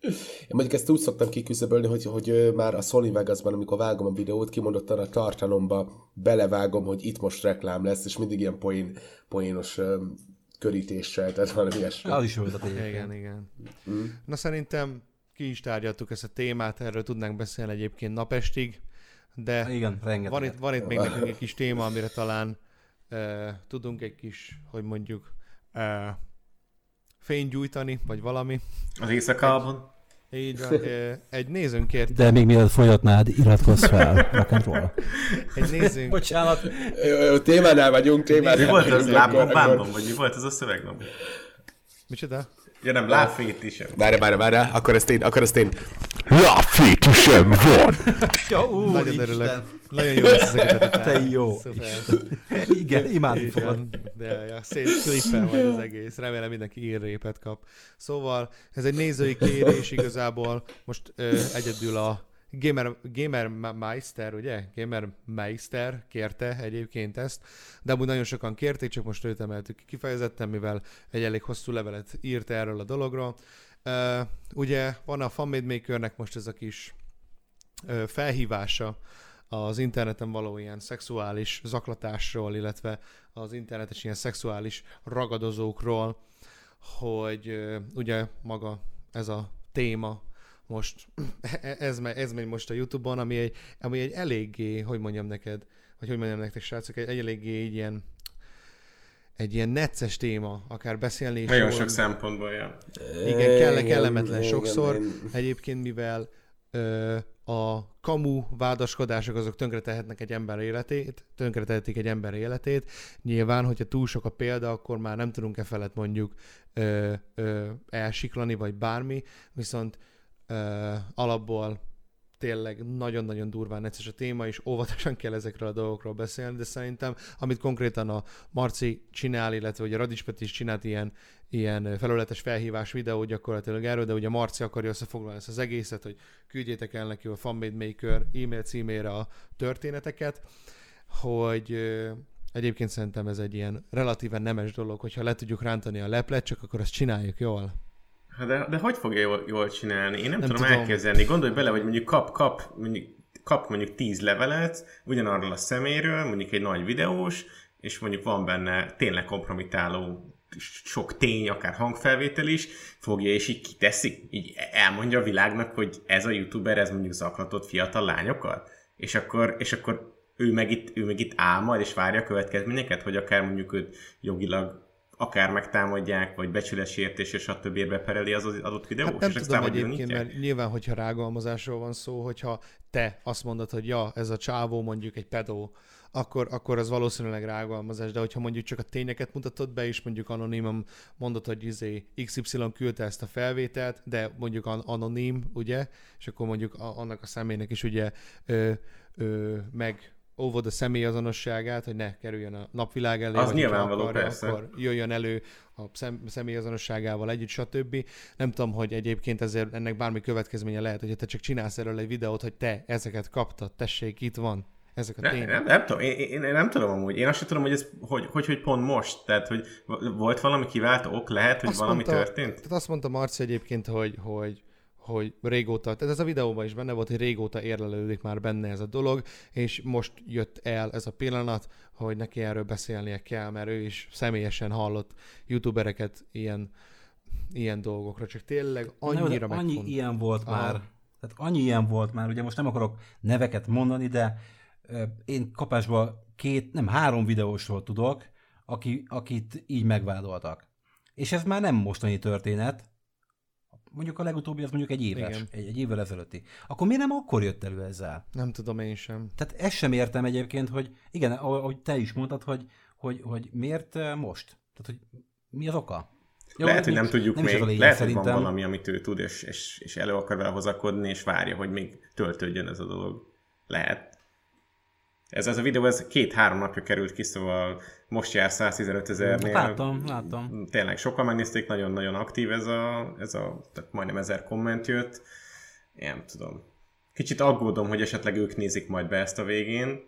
Én mondjuk ezt úgy szoktam kiküszöbölni, hogy, hogy már a Sony Vegasban, amikor vágom a videót, kimondottan a tartalomba belevágom, hogy itt most reklám lesz, és mindig ilyen poén, poénos körítéssel, tehát valami ilyesmi. Az is jó. Igen, igen. Na szerintem ki is tárgyaltuk ezt a témát, erről tudnánk beszélni egyébként napestig, de Igen, rengeteg. van itt, van itt még nekünk egy kis téma, amire talán uh, tudunk egy kis, hogy mondjuk, uh, fényt gyújtani, vagy valami. Az éjszakában. Így van. Ö, Egy nézőnk kért, De még mielőtt folytatnád, iratkozz fel. Rock and roll. egy nézőnk, Bocsánat. Témánál vagyunk, Mi témánál volt az lábbombámban, vagy mi volt az a szöveg? micsoda? Ja nem, lábfétisem. Várj, várj, várj, akkor ezt én, akkor ezt én. Lábfétisem van! Ja, úr, Nagyon örülök. Nagyon jó lesz ezeket Te jó. Igen, imádni fogod. van. De ja, szép klippel majd az egész. Remélem mindenki írrépet kap. Szóval ez egy nézői kérés igazából. Most ö, egyedül a Gamer, Gamer Meister, ugye? Gamer Meister kérte egyébként ezt, de amúgy nagyon sokan kérték, csak most őt emeltük ki kifejezetten, mivel egy elég hosszú levelet írt erről a dologról. Uh, ugye van a Fanmade Makernek most ez a kis ö, felhívása az interneten való ilyen szexuális zaklatásról, illetve az internetes ilyen szexuális ragadozókról, hogy ö, ugye maga ez a téma most, ez, me- ez megy most a Youtube-on, ami egy, ami egy eléggé, hogy mondjam neked, vagy hogy mondjam nektek srácok, egy, egy eléggé egy ilyen egy ilyen necces téma, akár beszélni is. Nagyon sok szempontból, ja. Igen, kell, kellemetlen igen, sokszor. én- Egyébként, mivel ö, a kamu vádaskodások azok tönkretehetnek egy ember életét, tönkretehetik egy ember életét. Nyilván, hogyha túl sok a példa, akkor már nem tudunk e felett mondjuk ö, ö, elsiklani, vagy bármi, viszont alapból tényleg nagyon-nagyon durván necces a téma, és óvatosan kell ezekről a dolgokról beszélni, de szerintem, amit konkrétan a Marci csinál, illetve hogy a Radics Peti is csinált ilyen, ilyen felületes felhívás videó gyakorlatilag erről, de ugye Marci akarja összefoglalni ezt az egészet, hogy küldjétek el neki a Fanmade Maker e-mail címére a történeteket, hogy egyébként szerintem ez egy ilyen relatíven nemes dolog, hogyha le tudjuk rántani a leplet, csak akkor azt csináljuk jól. Hát De, de hogy fogja jól, jól csinálni? Én nem, Nem tudom, tudom. elképzelni. Gondolj bele, hogy mondjuk kap, kap, mondjuk, kap mondjuk tíz levelet ugyanarról a szeméről, mondjuk egy nagy videós, és mondjuk van benne tényleg kompromitáló sok tény, akár hangfelvétel is, fogja és így kiteszi, így elmondja a világnak, hogy ez a youtuber, ez mondjuk zaklatott fiatal lányokat, és akkor, és akkor ő meg, itt, ő meg itt áll majd, és várja a következményeket, hogy akár mondjuk őt jogilag akár megtámadják, vagy becsületsértés, és stb. bepereli az az adott videós, Hát nem és tudom egyébként, mert nyilván, hogyha rágalmazásról van szó, hogyha te azt mondod, hogy ja, ez a csávó mondjuk egy pedó, akkor, akkor az valószínűleg rágalmazás, de hogyha mondjuk csak a tényeket mutatod be, és mondjuk anoniman mondod, hogy izé XY küldte ezt a felvételt, de mondjuk an- anonim, ugye, és akkor mondjuk a, annak a személynek is ugye ö, ö, meg óvod a személyazonosságát, hogy ne kerüljön a napvilág elé, Az nyilvánvaló, akarja, persze. akkor jöjjön elő a szem, személyazonosságával együtt, stb. Nem tudom, hogy egyébként ezért ennek bármi következménye lehet, hogyha te csak csinálsz erről egy videót, hogy te ezeket kaptad, tessék, itt van, ezek a tények. nem, nem, tudom, én, én, én, nem tudom amúgy. Én azt sem tudom, hogy ez hogy, hogy, hogy pont most. Tehát, hogy volt valami kiváltó ok, lehet, hogy Azt valami mondta- történt? Tehát azt mondta Marci egyébként, hogy, hogy, hogy régóta, tehát ez a videóban is benne volt, hogy régóta érlelődik már benne ez a dolog, és most jött el ez a pillanat, hogy neki erről beszélnie kell, mert ő is személyesen hallott youtubereket ilyen, ilyen dolgokra, csak tényleg annyira Nem, annyi ilyen volt Aha. már. Tehát annyi ilyen volt már, ugye most nem akarok neveket mondani, de én kapásban két, nem három videósról tudok, aki, akit így megvádoltak. És ez már nem mostani történet, mondjuk a legutóbbi az mondjuk egy éves, Igen. egy, egy évvel ezelőtti. Akkor miért nem akkor jött elő ezzel? Nem tudom én sem. Tehát ezt sem értem egyébként, hogy igen, ahogy te is mondtad, hogy, hogy, hogy miért eh, most? Tehát, hogy mi az oka? Jó, lehet, hogy nem nincs- tudjuk nem is még. az a lényeg lehet, hogy szerintem. van valami, amit ő tud, és, és, és elő akar vele hozakodni, és várja, hogy még töltődjön ez a dolog. Lehet. Ez, ez a videó, ez két-három napja került ki, szóval most jár 115 ezernél. Láttam, láttam. Tényleg sokan megnézték, nagyon-nagyon aktív ez a, ez a tehát majdnem ezer komment jött. Én nem tudom. Kicsit aggódom, hogy esetleg ők nézik majd be ezt a végén,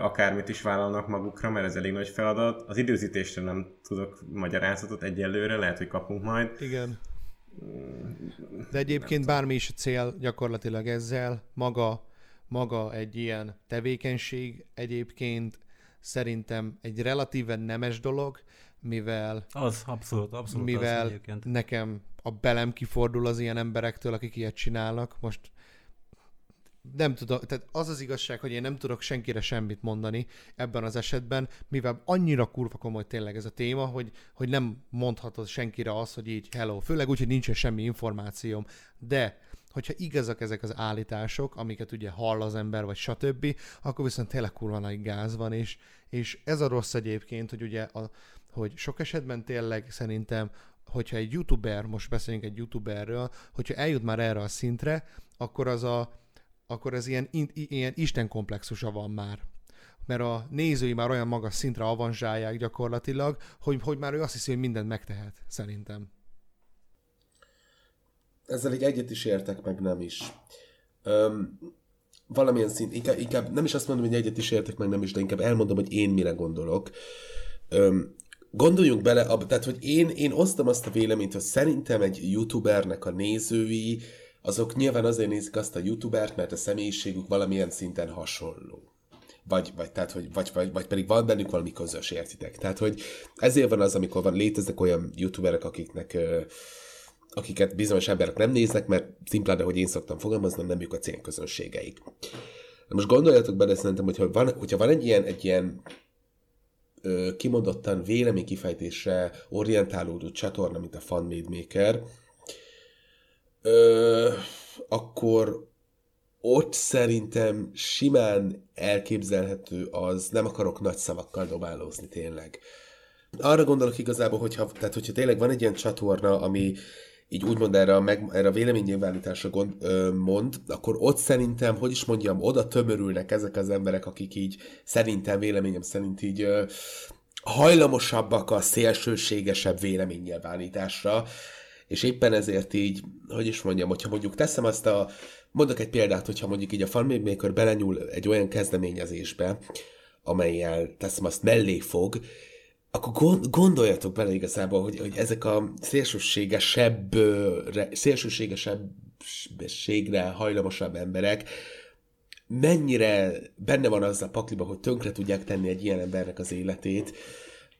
akármit is vállalnak magukra, mert ez elég nagy feladat. Az időzítésre nem tudok magyarázatot egyelőre, lehet, hogy kapunk majd. Igen. De egyébként bármi is a cél gyakorlatilag ezzel, maga, maga egy ilyen tevékenység egyébként szerintem egy relatíven nemes dolog, mivel Az, abszolút, abszolút az mivel egyébként. nekem a belem kifordul az ilyen emberektől, akik ilyet csinálnak. Most nem tudom, tehát az az igazság, hogy én nem tudok senkire semmit mondani ebben az esetben, mivel annyira kurva komoly tényleg ez a téma, hogy, hogy nem mondhatod senkire azt, hogy így hello, főleg úgy, hogy nincsen semmi információm, de hogyha igazak ezek az állítások, amiket ugye hall az ember, vagy stb., akkor viszont tényleg kurva nagy gáz van, és, és ez a rossz egyébként, hogy ugye, a, hogy sok esetben tényleg szerintem, hogyha egy youtuber, most beszélünk egy youtuberről, hogyha eljut már erre a szintre, akkor az a, akkor ez ilyen, ilyen istenkomplexusa van már. Mert a nézői már olyan magas szintre avanzsálják gyakorlatilag, hogy, hogy már ő azt hiszi, hogy mindent megtehet, szerintem. Ezzel így egyet is értek, meg nem is. Öm, valamilyen szint, inkább, inkább nem is azt mondom, hogy egyet is értek, meg nem is, de inkább elmondom, hogy én mire gondolok. Öm, gondoljunk bele, abba, tehát hogy én, én osztom azt a véleményt, hogy szerintem egy youtubernek a nézői azok nyilván azért nézik azt a youtubert, mert a személyiségük valamilyen szinten hasonló. Vagy, vagy, tehát, hogy, vagy, vagy, vagy pedig van bennük valami közös, értitek? Tehát, hogy ezért van az, amikor van, léteznek olyan youtuberek, akiknek akiket bizonyos emberek nem néznek, mert szimplán, hogy én szoktam fogalmazni, nem ők a célközönségeik. Na most gondoljatok bele, szerintem, hogyha van, hogyha van egy ilyen, egy ilyen ö, kimondottan véleménykifejtésre orientálódó csatorna, mint a Made Maker, ö, akkor ott szerintem simán elképzelhető az, nem akarok nagy szavakkal dobálózni tényleg. Arra gondolok igazából, hogyha, tehát hogyha tényleg van egy ilyen csatorna, ami így úgymond erre a, meg, erre a véleménynyilvánításra gond, ö, mond, akkor ott szerintem, hogy is mondjam, oda tömörülnek ezek az emberek, akik így szerintem, véleményem szerint így ö, hajlamosabbak a szélsőségesebb véleménynyilvánításra, és éppen ezért így, hogy is mondjam, hogyha mondjuk teszem azt a, mondok egy példát, hogyha mondjuk így a Farmmaker belenyúl egy olyan kezdeményezésbe, amelyel teszem azt mellé fog, akkor gondoljatok bele igazából, hogy, hogy ezek a szélsőségesebb, szélsőségesebbre hajlamosabb emberek mennyire benne van az a pakliba, hogy tönkre tudják tenni egy ilyen embernek az életét,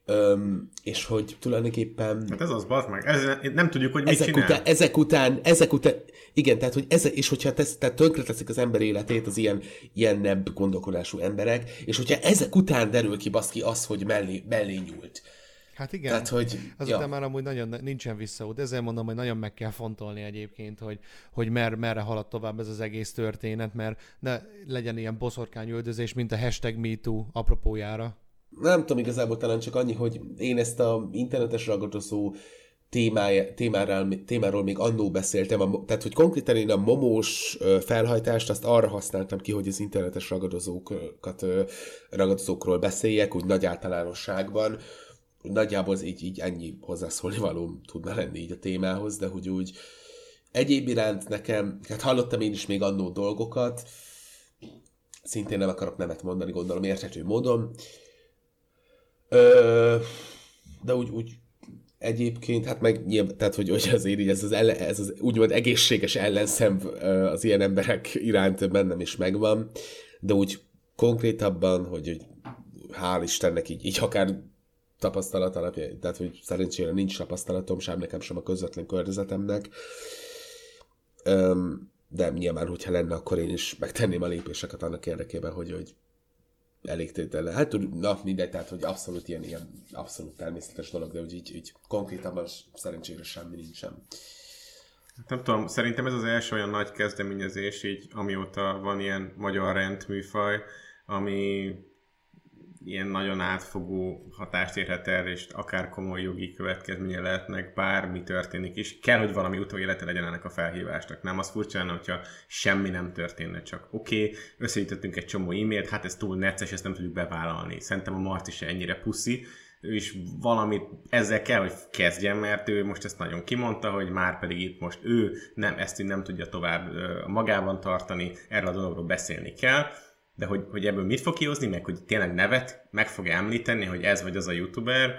Öm, és hogy tulajdonképpen... Hát ez az, bazd meg. Ez, nem tudjuk, hogy mit ezek csinál. Után, ezek után, ezek után, igen, tehát, hogy ezek, és hogyha tesz, tehát tönkre teszik az ember életét az ilyen, ilyennebb gondolkodású emberek, és hogyha ezek után derül ki baszki az, hogy mellé, mellé nyúlt. Hát igen, Tehát, hogy, azután ja. már amúgy nagyon nincsen visszaút. Ezzel mondom, hogy nagyon meg kell fontolni egyébként, hogy, hogy mer, merre halad tovább ez az egész történet, mert ne legyen ilyen boszorkányüldözés, mint a hashtag MeToo apropójára nem tudom igazából talán csak annyi, hogy én ezt a internetes ragadozó témája, témáról, témáról még annó beszéltem, a, tehát hogy konkrétan én a momós felhajtást azt arra használtam ki, hogy az internetes ragadozókat, ragadozókról beszéljek, úgy nagy általánosságban. Nagyjából az így, így ennyi hozzászólni való tudna lenni így a témához, de hogy úgy egyéb iránt nekem, hát hallottam én is még annó dolgokat, szintén nem akarok nemet mondani, gondolom érthető módon, Ö, de úgy, úgy egyébként, hát meg nyilván, tehát hogy, hogy azért így ez az, ellen, ez az úgymond egészséges ellenszem az ilyen emberek iránt bennem is megvan, de úgy konkrétabban, hogy, hogy hál' Istennek így, így akár tapasztalat alapja, tehát hogy szerencsére nincs tapasztalatom, sem nekem, sem a közvetlen környezetemnek. de nyilván, hogyha lenne, akkor én is megtenném a lépéseket annak érdekében, hogy, hogy elégtételen. Hát na mindegy, tehát hogy abszolút ilyen, ilyen abszolút természetes dolog, de úgy így, így konkrétabban szerencsére semmi nincsen. Nem tudom, szerintem ez az első olyan nagy kezdeményezés, így amióta van ilyen magyar rendműfaj, ami ilyen nagyon átfogó hatást érhet el, és akár komoly jogi következménye lehetnek, bármi történik is. Kell, hogy valami utóélete legyen ennek a felhívásnak. Nem az furcsa lenne, hogyha semmi nem történne, csak oké, okay, összegyűjtöttünk egy csomó e-mailt, hát ez túl necces, ezt nem tudjuk bevállalni. Szerintem a Marti se ennyire puszi, is valamit ezzel kell, hogy kezdjen, mert ő most ezt nagyon kimondta, hogy már pedig itt most ő nem, ezt így nem tudja tovább magában tartani, erről a dologról beszélni kell de hogy, hogy ebből mit fog kihozni, meg hogy tényleg nevet meg fog említeni, hogy ez vagy az a youtuber,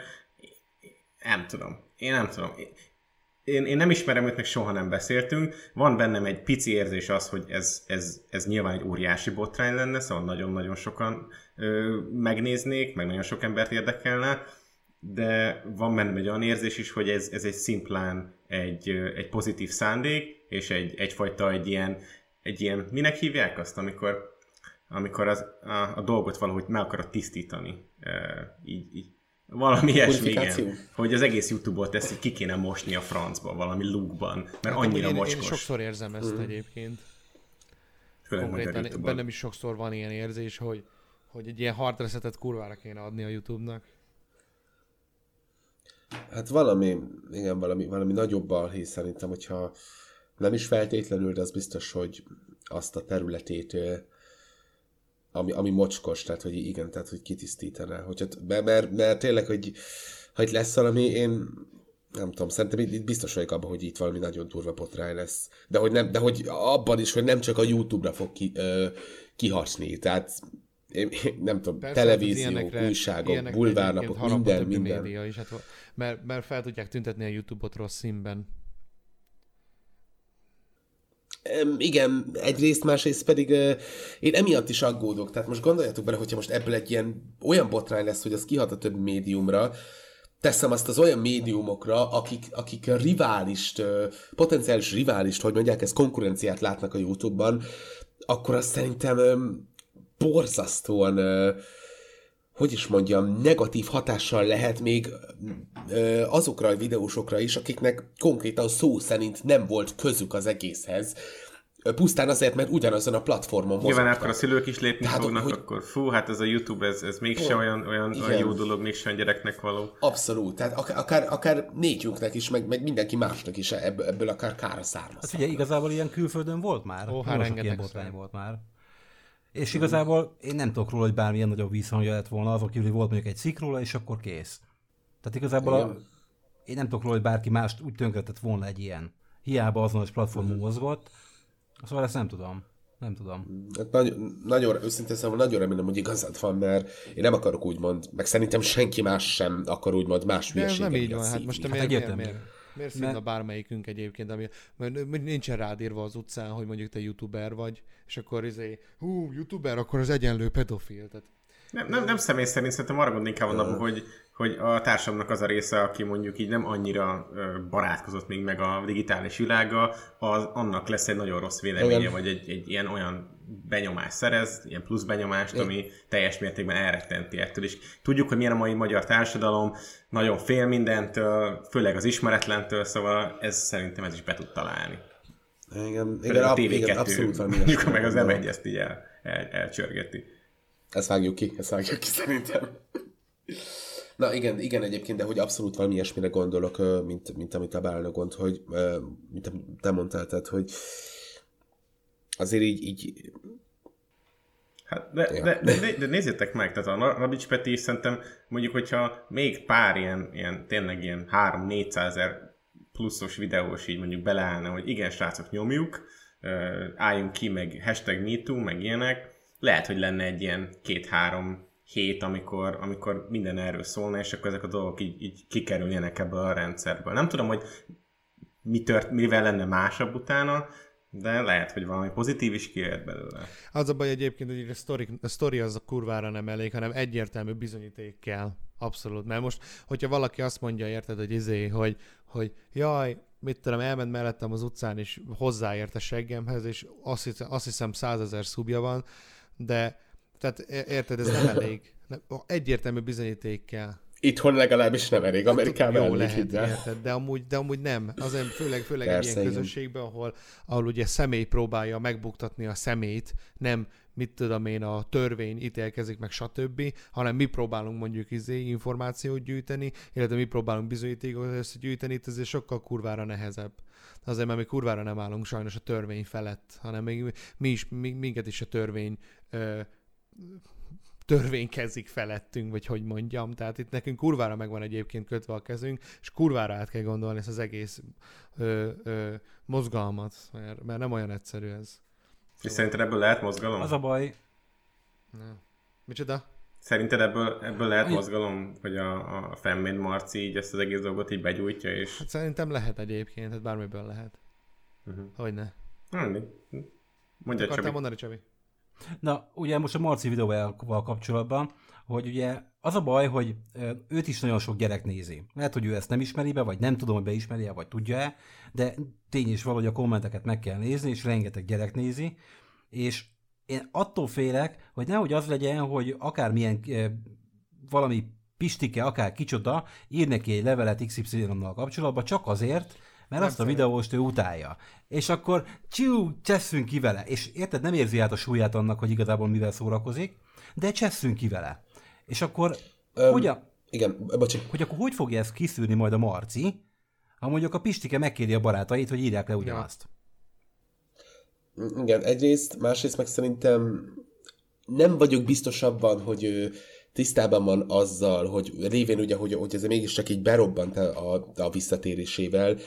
nem tudom. Én nem tudom. Én, én nem ismerem őt, meg soha nem beszéltünk. Van bennem egy pici érzés az, hogy ez, ez, ez nyilván egy óriási botrány lenne, szóval nagyon-nagyon sokan ö, megnéznék, meg nagyon sok embert érdekelne, de van bennem egy olyan érzés is, hogy ez, ez egy szimplán egy, egy pozitív szándék, és egy, egyfajta egy ilyen, egy ilyen, minek hívják azt, amikor amikor az, a, a dolgot valahogy meg akarod tisztítani. E, így, így. Valami ilyesmi, igen. Hogy az egész YouTube-ot ezt ki kéne mosni a francba, valami lukban, mert hát, annyira én, mocskos. Én sokszor érzem ezt mm. egyébként. Főleg Konkrétan bennem is sokszor van ilyen érzés, hogy, hogy egy ilyen hard resetet kurvára kéne adni a YouTube-nak. Hát valami, igen, valami, valami nagyobb balhé szerintem, hogyha nem is feltétlenül, de az biztos, hogy azt a területét ami, ami mocskos, tehát hogy igen, tehát hogy kitisztítaná. Hogyha, mert, mert, mert tényleg, hogy ha itt lesz valami, én nem tudom, szerintem itt, biztos vagyok abban, hogy itt valami nagyon turva potráj lesz. De hogy, nem, de hogy abban is, hogy nem csak a YouTube-ra fog ki, ö, kihatni. Tehát én, én nem tudom, Persze, televízió, újságok, bulvárnapok, minden, minden. Média is, hát, mert, mert fel tudják tüntetni a YouTube-ot rossz színben. Igen, egyrészt, másrészt pedig én emiatt is aggódok. Tehát most gondoljatok bele, hogyha most ebből egy ilyen olyan botrány lesz, hogy az kihat a többi médiumra, teszem azt az olyan médiumokra, akik, akik riválist, potenciális riválist, hogy mondják, ezt konkurenciát látnak a YouTube-ban, akkor azt szerintem borzasztóan, hogy is mondjam, negatív hatással lehet még ö, azokra a videósokra is, akiknek konkrétan szó szerint nem volt közük az egészhez. Pusztán azért, mert ugyanazon a platformon Nyilván mozogtak. akkor a szülők is lépni Tehát, fognak, hogy- akkor fú, hát ez a YouTube, ez, ez mégse Pont. olyan, olyan, olyan jó dolog, mégse olyan gyereknek való. Abszolút, tehát ak- akár, akár négyünknek is, meg, meg mindenki másnak is ebből, ebből akár kára Hát származ. ugye igazából ilyen külföldön volt már. Ó, hát hát rengetegszer. botrány volt már. És igazából én nem tudok róla, hogy bármilyen nagyobb visszhangja lett volna, azok kívül hogy volt mondjuk egy cikk róla, és akkor kész. Tehát igazából a, én nem tudok róla, hogy bárki mást úgy tönkretett volna egy ilyen. Hiába azonos platformon mozgott. Szóval ezt nem tudom. Nem tudom. Hát nagy, nagyon, őszintén szóval nagyon remélem, hogy igazad van, mert én nem akarok úgymond, meg szerintem senki más sem akar úgymond más hülyeséget nem így miatt van, hát most te Hát miért, miért. Miért, miért Mert- szívna bármelyikünk egyébként, ami, mert nincsen rád írva az utcán, hogy mondjuk te youtuber vagy, és akkor izé, hú, youtuber, akkor az egyenlő pedofil. Tehát Nem, nem, nem személy szerint, szerintem arra gondolni inkább abban, hogy, hogy a társadalomnak az a része, aki mondjuk így nem annyira barátkozott még meg a digitális világa, az annak lesz egy nagyon rossz véleménye, Igen. vagy egy, egy ilyen olyan benyomást szerez, ilyen plusz benyomást, ami teljes mértékben elrettenti ettől is. Tudjuk, hogy milyen a mai magyar társadalom, nagyon fél mindentől, főleg az ismeretlentől, szóval ez szerintem ez is be tud találni. Igen, igen, a ab, TV2, igen abszolút valami mondjuk, meg az. M1 ezt így el, el, elcsörgeti. Ezt vágjuk ki, ezt vágjuk ki szerintem. Na igen, igen egyébként, de hogy abszolút valami ilyesmire gondolok, mint, mint amit a Bálna gond, hogy, mint amit te mondtál, tehát, hogy azért így, így Hát, de, Ja. de, de, de, nézzétek meg, tehát a Rabics Peti is szerintem mondjuk, hogyha még pár ilyen, ilyen tényleg ilyen 3-400 ezer pluszos videós így mondjuk beleállna, hogy igen, srácok, nyomjuk, álljunk ki, meg hashtag MeToo, meg ilyenek, lehet, hogy lenne egy ilyen két-három hét, amikor, amikor minden erről szólna, és akkor ezek a dolgok így, így kikerüljenek ebből a rendszerből. Nem tudom, hogy mi tört, mivel lenne másabb utána, de lehet, hogy valami pozitív is kijöhet belőle. Az a baj egyébként, hogy a sztori, a sztori az a kurvára nem elég, hanem egyértelmű bizonyíték kell. Abszolút. Mert most, hogyha valaki azt mondja, érted, hogy izé, hogy, hogy jaj, mit tudom, elment mellettem az utcán, és hozzáért a seggemhez, és azt hiszem, azt hiszem százezer szubja van, de tehát érted, ez nem elég. Egyértelmű bizonyíték kell. Itthon legalábbis nem elég, Amerikában Jó lehet, érted, de amúgy, de amúgy nem. Azért főleg, főleg egy Persze, ilyen igen. közösségben, ahol, ahol ugye személy próbálja megbuktatni a szemét, nem mit tudom én, a törvény ítélkezik meg, stb., hanem mi próbálunk mondjuk izé információt gyűjteni, illetve mi próbálunk bizonyítékot összegyűjteni, itt azért sokkal kurvára nehezebb. Azért, mert mi kurvára nem állunk sajnos a törvény felett, hanem még mi is, mi, minket is a törvény ö, törvénykezik felettünk, vagy hogy mondjam. Tehát itt nekünk kurvára megvan egyébként kötve a kezünk, és kurvára át kell gondolni ezt az egész ö, ö, mozgalmat, mert, mert nem olyan egyszerű ez. És szerinted ebből lehet mozgalom? Az a baj, Micsoda? Szerinted ebből, ebből lehet mozgalom, hogy a, a Femmén Marci így ezt az egész dolgot így begyújtja, és... Hát szerintem lehet egyébként, hát bármiből lehet. Uh-huh. Hogyne. Mondja Akartál Csabi. mondani, Csabi? Na, ugye most a Marci videóval kapcsolatban, hogy ugye az a baj, hogy őt is nagyon sok gyerek nézi. Lehet, hogy ő ezt nem ismeri be, vagy nem tudom, hogy beismeri-e, vagy tudja-e, de tény is valahogy a kommenteket meg kell nézni, és rengeteg gyerek nézi, és én attól félek, hogy nehogy az legyen, hogy akármilyen ö, valami pistike, akár kicsoda, ír neki egy levelet XY-nal kapcsolatban, csak azért, mert azt a szeret. videóst ő utálja. És akkor csiú, csesszünk ki vele. És érted, nem érzi át a súlyát annak, hogy igazából mivel szórakozik, de csesszünk ki vele. És akkor Öm, hogyan, Igen, bocsi. hogy akkor hogy fogja ezt kiszűrni majd a Marci, ha mondjuk a Pistike megkéri a barátait, hogy írják le ugyanazt. Igen, egyrészt, másrészt meg szerintem nem vagyok biztos abban, hogy ő tisztában van azzal, hogy révén ugye, hogy, hogy ez mégiscsak így berobbant a, a, a visszatérésével,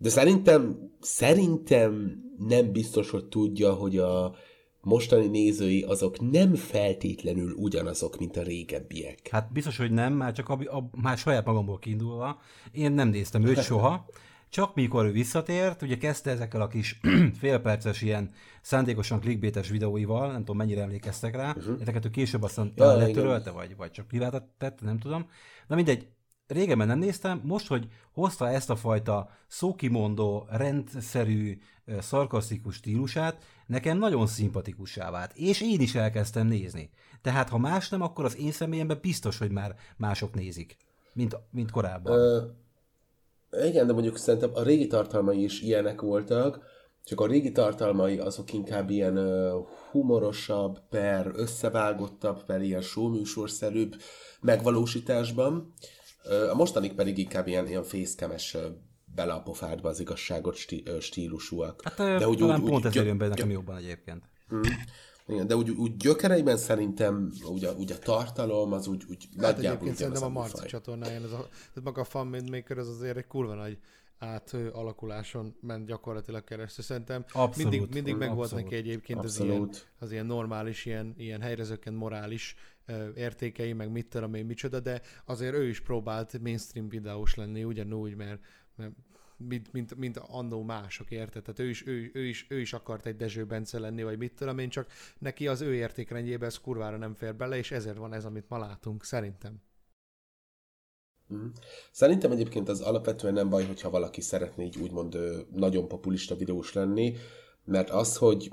de szerintem, szerintem nem biztos, hogy tudja, hogy a mostani nézői azok nem feltétlenül ugyanazok, mint a régebbiek. Hát biztos, hogy nem, már csak a, a, már saját magamból kiindulva. Én nem néztem őt soha, csak mikor ő visszatért, ugye kezdte ezekkel a kis félperces ilyen szándékosan clickbaites videóival, nem tudom mennyire emlékeztek rá, uh-huh. ezeket ő később aztán Ja, letörölte, vagy, vagy csak privátat tette, nem tudom. Na mindegy, régebben nem néztem, most, hogy hozta ezt a fajta szókimondó, rendszerű, szarkasztikus stílusát, nekem nagyon szimpatikussá vált, és én is elkezdtem nézni. Tehát, ha más nem, akkor az én személyemben biztos, hogy már mások nézik, mint, mint korábban. Ö, igen, de mondjuk szerintem a régi tartalmai is ilyenek voltak, csak a régi tartalmai azok inkább ilyen ö, humorosabb, per összevágottabb, per ilyen showműsorszerűbb megvalósításban. A mostanik pedig inkább ilyen, ilyen fészkemes bele a pofádba az igazságot stílusúak. Hát de úgy, talán úgy, pont ezért jön be nekem jobban egyébként. Igen, de úgy, úgy gyökereiben szerintem úgy a, úgy a tartalom, az úgy, úgy Hát nagyjából egyébként szerintem a. Marci csatornáján, ez a, tehát maga a Fan Maker az azért egy kurva nagy átalakuláson ment gyakorlatilag keresztül. Szerintem Abszolút. mindig, mindig meg volt neki egyébként az ilyen, az ilyen normális, ilyen, ilyen helyrezökkent morális ö, értékei, meg mit tudom én micsoda, de azért ő is próbált mainstream videós lenni ugyanúgy, mert, mert mint, mint, mint annó mások, érted? Tehát ő is, ő, ő, is, ő is akart egy Dezső Bence lenni, vagy mit tudom én, csak neki az ő értékrendjébe ez kurvára nem fér bele, és ezért van ez, amit ma látunk, szerintem. Mhm. Szerintem egyébként az alapvetően nem baj, hogyha valaki szeretné így úgymond nagyon populista videós lenni, mert az, hogy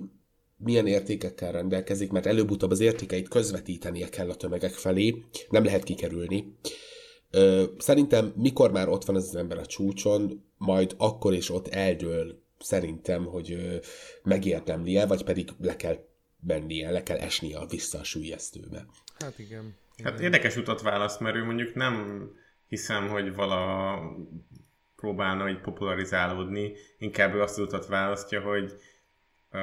milyen értékekkel rendelkezik, mert előbb-utóbb az értékeit közvetítenie kell a tömegek felé, nem lehet kikerülni. Szerintem mikor már ott van ez az ember a csúcson, majd akkor is ott eldől szerintem, hogy megérdemli-e, vagy pedig le kell mennie, le kell esnie vissza a sülyeztőbe. Hát igen. Hát érdekes utat választ, mert ő mondjuk nem hiszem, hogy vala próbálna hogy popularizálódni, inkább ő azt az utat választja, hogy ö,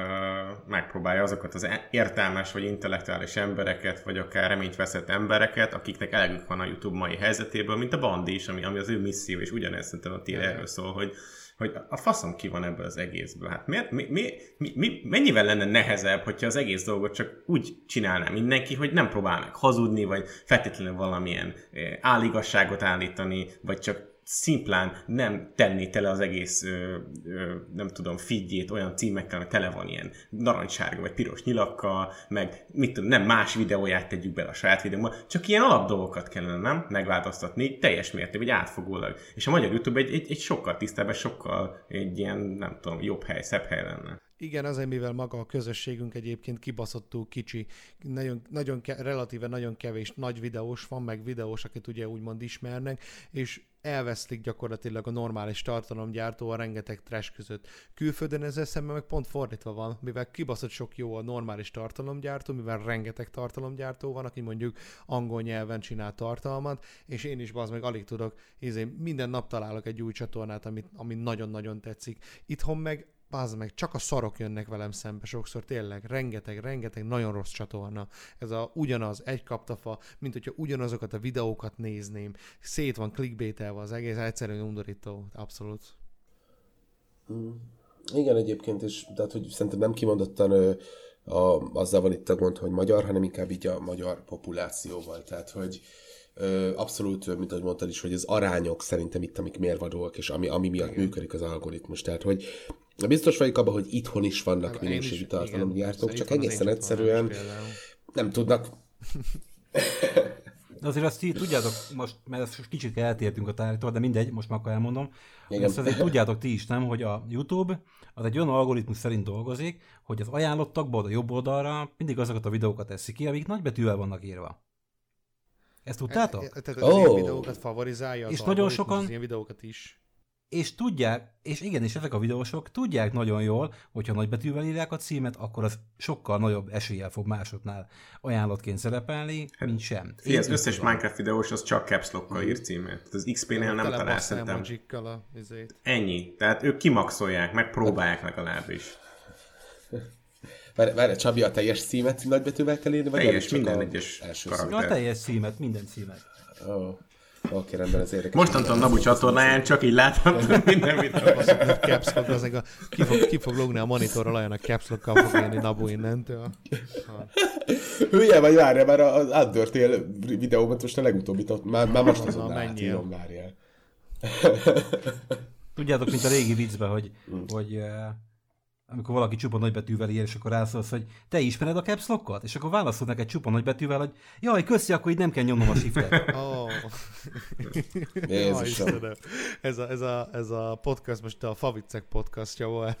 megpróbálja azokat az értelmes vagy intellektuális embereket, vagy akár reményt veszett embereket, akiknek elegük van a YouTube mai helyzetéből, mint a Bandi is, ami, ami az ő misszió, és ugyanez szerintem a tiéd erről szól, hogy, hogy a faszom ki van ebből az egészből. Hát miért, mi, mi, mi, mi, mennyivel lenne nehezebb, hogyha az egész dolgot csak úgy csinálná mindenki, hogy nem próbál meg hazudni, vagy feltétlenül valamilyen eh, áligasságot állítani, vagy csak szimplán nem tenni tele az egész, ö, ö, nem tudom, feedjét olyan címekkel, ami tele van ilyen narancssárga vagy piros nyilakkal, meg mit tudom, nem más videóját tegyük bele a saját videómba, csak ilyen alap dolgokat kellene, nem? Megváltoztatni teljes mértékben, vagy átfogólag. És a magyar YouTube egy, egy, egy sokkal tisztább, sokkal egy ilyen, nem tudom, jobb hely, szebb hely lenne. Igen, azért, mivel maga a közösségünk egyébként kibaszottul kicsi, nagyon, nagyon ke- relatíve nagyon kevés nagy videós van, meg videós, akit ugye úgymond ismernek, és elvesztik gyakorlatilag a normális tartalomgyártó a rengeteg trash között. Külföldön ezzel szemben meg pont fordítva van, mivel kibaszott sok jó a normális tartalomgyártó, mivel rengeteg tartalomgyártó van, aki mondjuk angol nyelven csinál tartalmat, és én is az meg alig tudok, izé, minden nap találok egy új csatornát, amit, ami nagyon-nagyon tetszik. Itthon meg Bazd meg, csak a szarok jönnek velem szembe sokszor, tényleg, rengeteg, rengeteg, nagyon rossz csatorna. Ez a ugyanaz, egy kaptafa, mint hogyha ugyanazokat a videókat nézném. Szét van clickbaitelve az egész, egyszerűen undorító, abszolút. Igen, egyébként is, tehát hogy szerintem nem kimondottan ö, a, azzal van itt a gond, hogy magyar, hanem inkább így a magyar populációval. Tehát, hogy ö, abszolút, mint ahogy mondtad is, hogy az arányok szerintem itt, amik mérvadóak, és ami, ami miatt működik az algoritmus. Tehát, hogy biztos vagyok abban, hogy itthon is vannak Hát minőségi tartalomgyártók, csak egészen egyszerűen nem tudnak De azért azt így tudjátok, most, mert ezt kicsit eltértünk a tárgytól, de mindegy, most már akkor elmondom. Igen. Ezt azért tudjátok ti is, nem, hogy a YouTube az egy olyan algoritmus szerint dolgozik, hogy az ajánlottakból a jobb oldalra mindig azokat a videókat teszi ki, amik nagybetűvel vannak írva. Ezt tudtátok? E- Tehát az ilyen Ó. videókat favorizálja az És nagyon sokan- az ilyen videókat is. És tudják, és igen, és ezek a videósok tudják nagyon jól, hogyha nagybetűvel írják a címet, akkor az sokkal nagyobb eséllyel fog másoknál ajánlottként szerepelni, mint sem. Figyelj, az összes tudom. Minecraft videós az csak caps lockkal ír címet. Az XP-nél nem talál szerintem. a izét. Ennyi. Tehát ők kimaxolják, megpróbálják legalábbis. Várj, várj, Csabi, a teljes címet nagybetűvel kell írni? Vagy Teljes, minden egyes első karakter. A teljes címet, minden címet. szó? Oké, rendben, ez érdekes. Mostantól Nabu csatornáján csak így láthatom minden videót. Caps lock, az a, ki, fog, ki fog logni a monitorral, olyan a caps lockkal fog jönni Nabu innentől. Ha. Hülye vagy, várja, már az Undertale videóban most a legutóbit ott, már, már most azon átírom, várjál. Tudjátok, mint a régi viccben, hogy, hogy uh, amikor valaki csupa nagybetűvel ír, és akkor rászólsz, hogy te ismered a caps lockot? És akkor válaszol neked csupa nagybetűvel, hogy jaj, köszi, akkor így nem kell nyomnom a shiftet. Oh. Jézusom. Ez, a, ez, a, ez a podcast most a Favicek podcastja volt.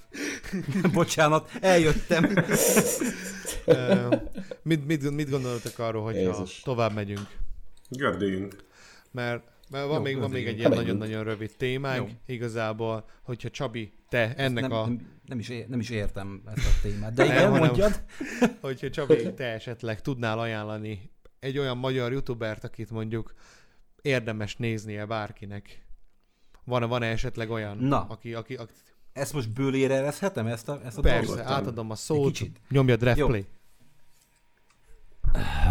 Bocsánat, eljöttem. Mit, mit, mit gondoltok arról, hogyha Jézus. tovább megyünk? Gördüljünk. Mert, mert van, Jó, még, van még egy ilyen nagyon-nagyon rövid témánk. Jó. Igazából, hogyha Csabi, te ennek nem, a... nem, nem, is, é- nem is értem ezt a témát. De igen, Nem, hanem- mondjad. Hogyha Csabi, te esetleg tudnál ajánlani egy olyan magyar youtubert, akit mondjuk érdemes néznie bárkinek. Van, van-e esetleg olyan, Na. aki, aki, aki Ezt most bőlére ereszhetem, ezt a, ezt a persze, dolgot? átadom a szót, kicsit. nyomjad Jó.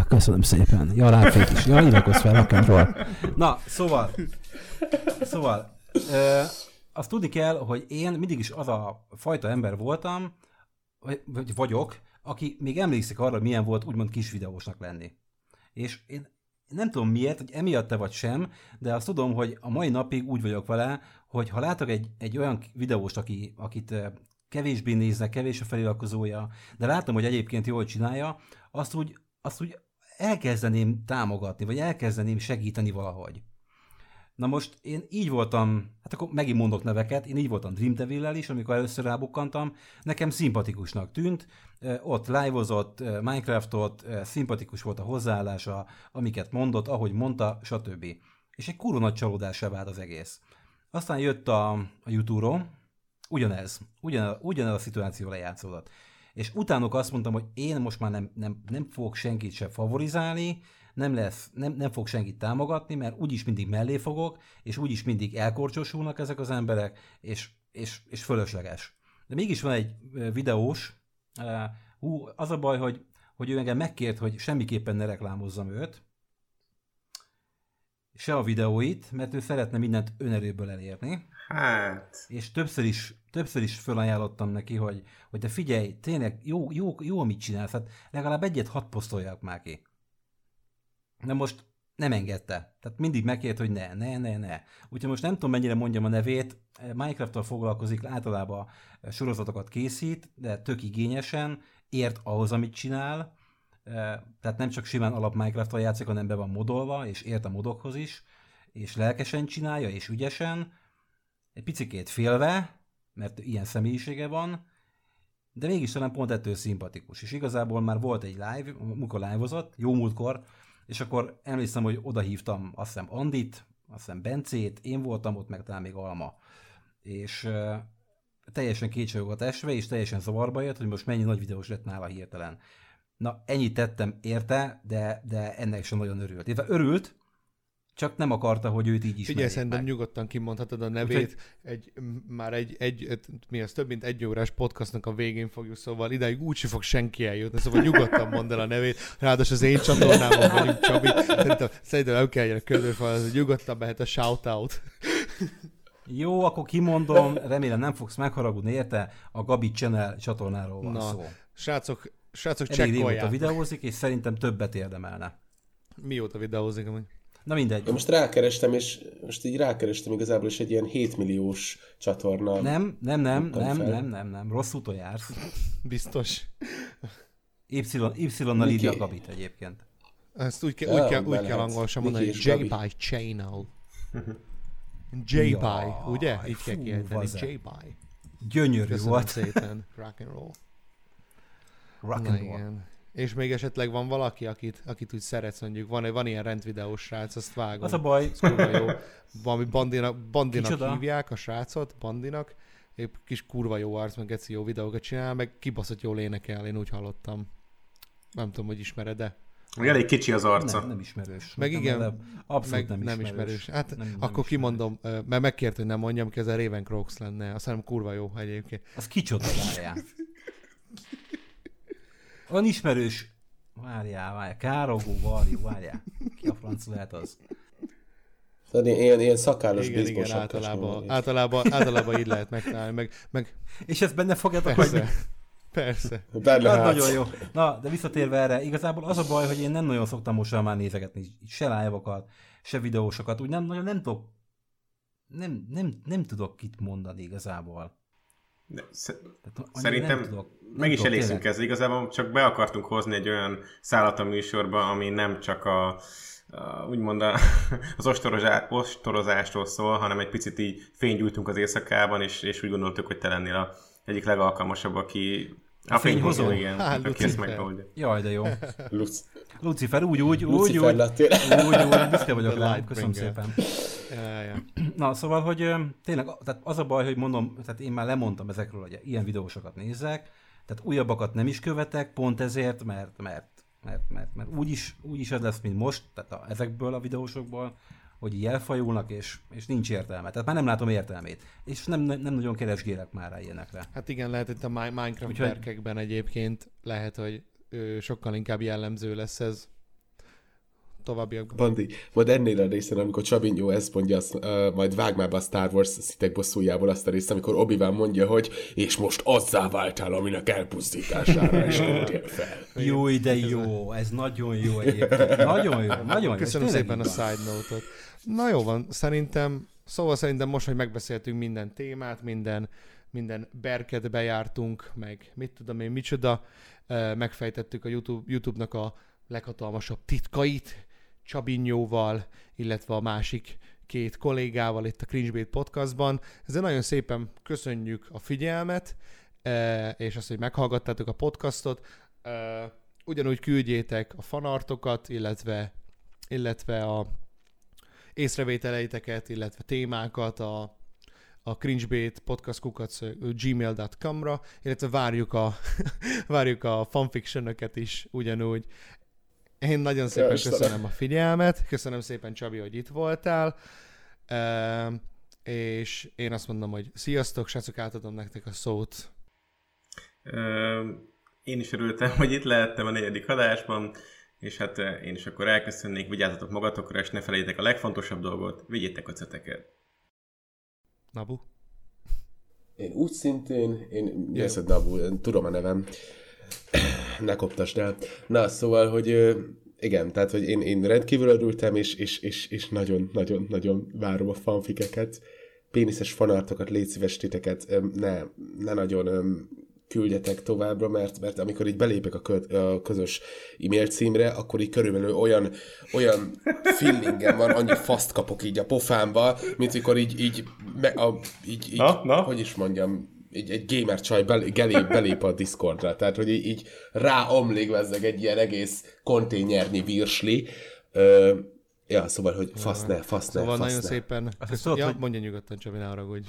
Köszönöm szépen. Ja, ráfék is. Ja, iratkozz fel, rock'n'roll. Na, szóval, szóval, ö, azt tudni kell, hogy én mindig is az a fajta ember voltam, vagy, vagy vagyok, aki még emlékszik arra, milyen volt úgymond kis videósnak lenni. És én nem tudom miért, hogy emiatt te vagy sem, de azt tudom, hogy a mai napig úgy vagyok vele, hogy ha látok egy, egy olyan videóst, aki, akit kevésbé néznek, kevés a feliratkozója, de látom, hogy egyébként jól csinálja, azt úgy, azt úgy elkezdeném támogatni, vagy elkezdeném segíteni valahogy. Na most én így voltam, hát akkor megint mondok neveket, én így voltam Dream devil is, amikor először rábukkantam, nekem szimpatikusnak tűnt, ott ö, Minecraftot, szimpatikus volt a hozzáállása, amiket mondott, ahogy mondta, stb. És egy kurva nagy csalódássá vált az egész. Aztán jött a, a YouTube-ról, ugyanez, ugyanez, ugyanez a szituáció lejátszódott. És utánok azt mondtam, hogy én most már nem, nem, nem fogok senkit se favorizálni, nem, lesz, nem, nem fog senkit támogatni, mert úgyis mindig mellé fogok, és úgyis mindig elkorcsosulnak ezek az emberek, és, és, és fölösleges. De mégis van egy videós, hú, az a baj, hogy, hogy ő engem megkért, hogy semmiképpen ne reklámozzam őt, se a videóit, mert ő szeretne mindent önerőből elérni Hát, és többször is, többször is felajánlottam neki, hogy, hogy de figyelj, tényleg jó, jó, jó, amit csinálsz, hát legalább egyet hat posztoljak már ki. De most nem engedte. Tehát mindig megkért, hogy ne, ne, ne, ne. Úgyhogy most nem tudom, mennyire mondjam a nevét. Minecraft-tal foglalkozik, általában sorozatokat készít, de tök igényesen, ért ahhoz, amit csinál. Tehát nem csak simán alap Minecraft-tal játszik, hanem be van modolva, és ért a modokhoz is, és lelkesen csinálja, és ügyesen, egy picikét félve, mert ilyen személyisége van, de mégis talán pont ettől szimpatikus. És igazából már volt egy live, amikor live jó múltkor, és akkor emlékszem, hogy oda hívtam azt hiszem Andit, azt hiszem Bencét, én voltam ott, meg talán még Alma. És uh, teljesen kétségokat esve, és teljesen zavarba jött, hogy most mennyi nagy videós lett nála hirtelen. Na, ennyit tettem érte, de, de ennek sem nagyon örült. Illetve örült, csak nem akarta, hogy őt így ismerjék Figyelj, szerintem meg. nyugodtan kimondhatod a nevét. Egy, m- már egy, egy, egy, mi az, több mint egy órás podcastnak a végén fogjuk, szóval idáig úgyse fog senki eljutni, szóval nyugodtan mondd el a nevét. Ráadásul az én csatornámon vagyunk, Csabi. Szerintem, szerintem nem kell a hogy nyugodtan mehet a shoutout. Jó, akkor kimondom, remélem nem fogsz megharagudni érte, a Gabi Channel csatornáról van Na, szó. Srácok, srácok Elég csekkolják. videózik, és szerintem többet érdemelne. Mióta videózik amúgy? Na mindegy. Én most rákerestem, és most így rákerestem igazából, és egy ilyen 7 milliós csatorna. Nem, nem, nem, nem, fel. nem, nem, nem, rossz úton jársz. Biztos. Y, Y-nal írja a Gabit egyébként. Ezt úgy, ke, Ja, úgy, kell, úgy kell lehet. angolosan Miki mondani, hogy. J-Pie Channel. J-Pie, Jaj, ugye? Így kell fú, kiejteni. J-Pie. Gyönyörű Köszönöm volt. szépen. Rock and roll. Rock Na and roll. És még esetleg van valaki, akit, akit úgy szeretsz, mondjuk, van, van ilyen rendvideós srác, azt vágom. Az a baj, Ez kurva jó. Valami bandinak, bandinak Kicsoda? hívják a srácot, bandinak. Épp kis kurva jó arc, meg geci jó videókat csinál, meg kibaszott jól énekel, én úgy hallottam. Nem tudom, hogy ismered de elég kicsi az arca. nem, nem ismerős. Meg Nem, igen, de Abszolút meg nem, nem ismerős. ismerős. Hát Nem- nem akkor ismerős. kimondom, mert megkért, hogy nem mondjam, ki ez a Raven Crocs lenne. Azt hiszem kurva jó egyébként. Az kicsoda, várjál. Olyan ismerős. Várjál, várjál. Károgó, Varjú, várjál. Ki a franc lehet az? Tehát ilyen, ilyen, szakállas Igen, igen, általában, általában, általában így lehet megtalálni, meg, meg És ezt benne fogjátok hagyni? persze, persze. Benne Hát hát. nagyon jó. Na, de visszatérve erre, igazából az a baj, hogy én nem nagyon szoktam most már nézegetni se live se videósokat, úgy nem nagyon nem tudok nem, nem, nem tudok itt mondani igazából. De sz- Tehát, Szerintem nem tudok, nem meg is tudok elégszünk tényleg. ezzel. Igazából csak be akartunk hozni egy olyan szállat a műsorba, ami nem csak a, a úgymond a, az ostorozá, ostorozástól szól, hanem egy picit így fénygyújtunk az éjszakában, és, és úgy gondoltuk, hogy te lennél a egyik legalkalmasabb, aki a, fényhozó? fényhozó, igen, Há, aki ezt megoldja. Jaj, de jó. Luc- Lucifer, úgy, úgy, úgy, Lucifer úgy, lettél. úgy, úgy, büszke vagyok rá. Köszönöm szépen. Ja, ja. Na, szóval, hogy tényleg tehát az a baj, hogy mondom, tehát én már lemondtam ezekről, hogy ilyen videósokat nézek, tehát újabbakat nem is követek, pont ezért, mert, mert, mert, mert, mert úgyis, úgyis ez lesz, mint most, tehát a, ezekből a videósokból, hogy így elfajulnak, és, és nincs értelme. Tehát már nem látom értelmét. És nem, nem, nem nagyon keresgélek már rá ilyenekre. Hát igen, lehet itt a Mi- Minecraft Úgyhogy- egyébként lehet, hogy ö, sokkal inkább jellemző lesz ez továbbiakban. Bandi, majd ennél a részen, amikor Csabinyó ezt mondja, azt, uh, majd vág már be a Star Wars szitek bosszújából azt a részt, amikor obi mondja, hogy és most azzá váltál, aminek elpusztítására is fel. Jó, de jó, ez nagyon jó egyébként. Nagyon jó, nagyon jó. Köszönöm szépen a side note-ot. Na jó van, szerintem, szóval szerintem most, hogy megbeszéltünk minden témát, minden, minden berket bejártunk, meg mit tudom én, micsoda, megfejtettük a YouTube, YouTube-nak a leghatalmasabb titkait, Csabinyóval, illetve a másik két kollégával itt a Cringebait podcastban. Ezzel nagyon szépen köszönjük a figyelmet, ö, és azt, hogy meghallgattátok a podcastot. Ö, Ugyanúgy küldjétek a fanartokat, illetve illetve a észrevételeiteket, illetve témákat a, a cringebait podcastkukac gmail.com-ra, illetve várjuk a, várjuk a fanfictionöket is ugyanúgy. Én nagyon szépen Istenem. köszönöm a figyelmet, köszönöm szépen Csabi, hogy itt voltál, Ehm, és én azt mondom, hogy sziasztok, srácok, átadom nektek a szót. Ö, Én is örültem, hogy itt lehettem a negyedik adásban, és hát ö, én is akkor elköszönnék, vigyázzatok magatokra, és ne felejtétek a legfontosabb dolgot, vigyétek a ceteket. Nabu? Én úgy szintén, én. Jeszed Nabu, én tudom a nevem, ne koptasd el. Na, szóval, hogy igen, tehát, hogy én, én rendkívül örültem, és, és, és, és nagyon, nagyon, nagyon várom a fanfikeket. Péniszes fanartokat, légy szíves titeket, ne, ne nagyon küldjetek továbbra, mert, mert amikor így belépek a, kö, a közös e-mail címre, akkor így körülbelül olyan, olyan feelingem van, annyi faszt kapok így a pofámba, mint mikor így, így, me, a, így, így Na, na. hogy is mondjam, egy, egy gamer csaj belé, belép, belép a Discordra, tehát hogy így, így ráomlik vezzeg egy ilyen egész konténernyi virsli. Ö, ja, szóval, hogy fasz ne, fasz ne, Szóval fasz nagyon ne. szépen... Azt tudod, Ja, hogy- mondja nyugodtan, Csabi, ne haragudj.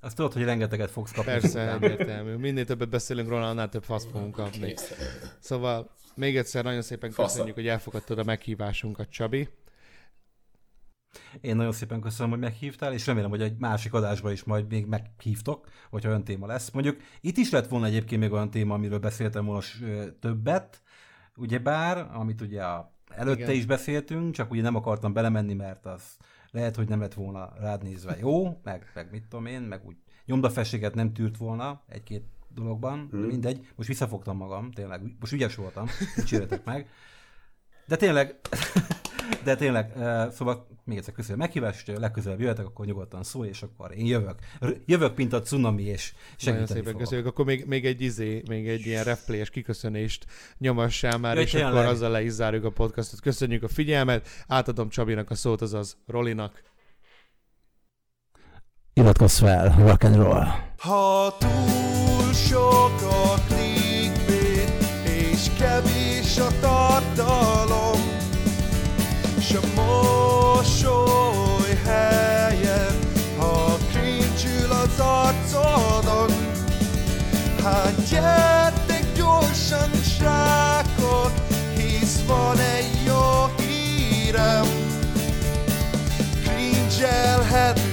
Azt tudod, hogy rengeteget fogsz kapni. Persze, egyértelmű. Minél többet beszélünk róla, annál több fasz fogunk kapni. Szóval még egyszer nagyon szépen Fasza. köszönjük, hogy elfogadtad a meghívásunkat, Csabi. Én nagyon szépen köszönöm, hogy meghívtál, és remélem, hogy egy másik adásba is majd még meghívtok, vagy olyan téma lesz. Mondjuk itt is lett volna egyébként még olyan téma, amiről beszéltem volna többet, ugyebár, amit ugye a, előtte Igen. is beszéltünk, csak ugye nem akartam belemenni, mert az lehet, hogy nem lett volna rád nézve jó, meg, meg mit tudom én, meg úgy nyomdafességet nem tűrt volna egy-két dologban, hmm. mindegy, most visszafogtam magam, tényleg, most ügyes voltam, dicsérjetek meg. De tényleg, de tényleg, szóval még egyszer köszönöm a meghívást, hogy legközelebb jöhetek, akkor nyugodtan szólj, és akkor én jövök. Jövök, mint a cunami, és Nagyon segíteni szépen fogok. köszönjük. Akkor még, még egy izé, még egy ilyen refplay-es kiköszönést nyomassál már, Jaj, és tényleg. akkor azzal le is zárjuk a podcastot. Köszönjük a figyelmet, átadom Csabinak a szót, azaz Rolinak. Iratkozz fel, rock and roll. Ha túl sok a clickbait, és kevés a tartalom, mosoly helyen, ha kincsül az arcodon. Hát gyertek gyorsan, srákok, hisz van egy jó hírem, krincselhetnek.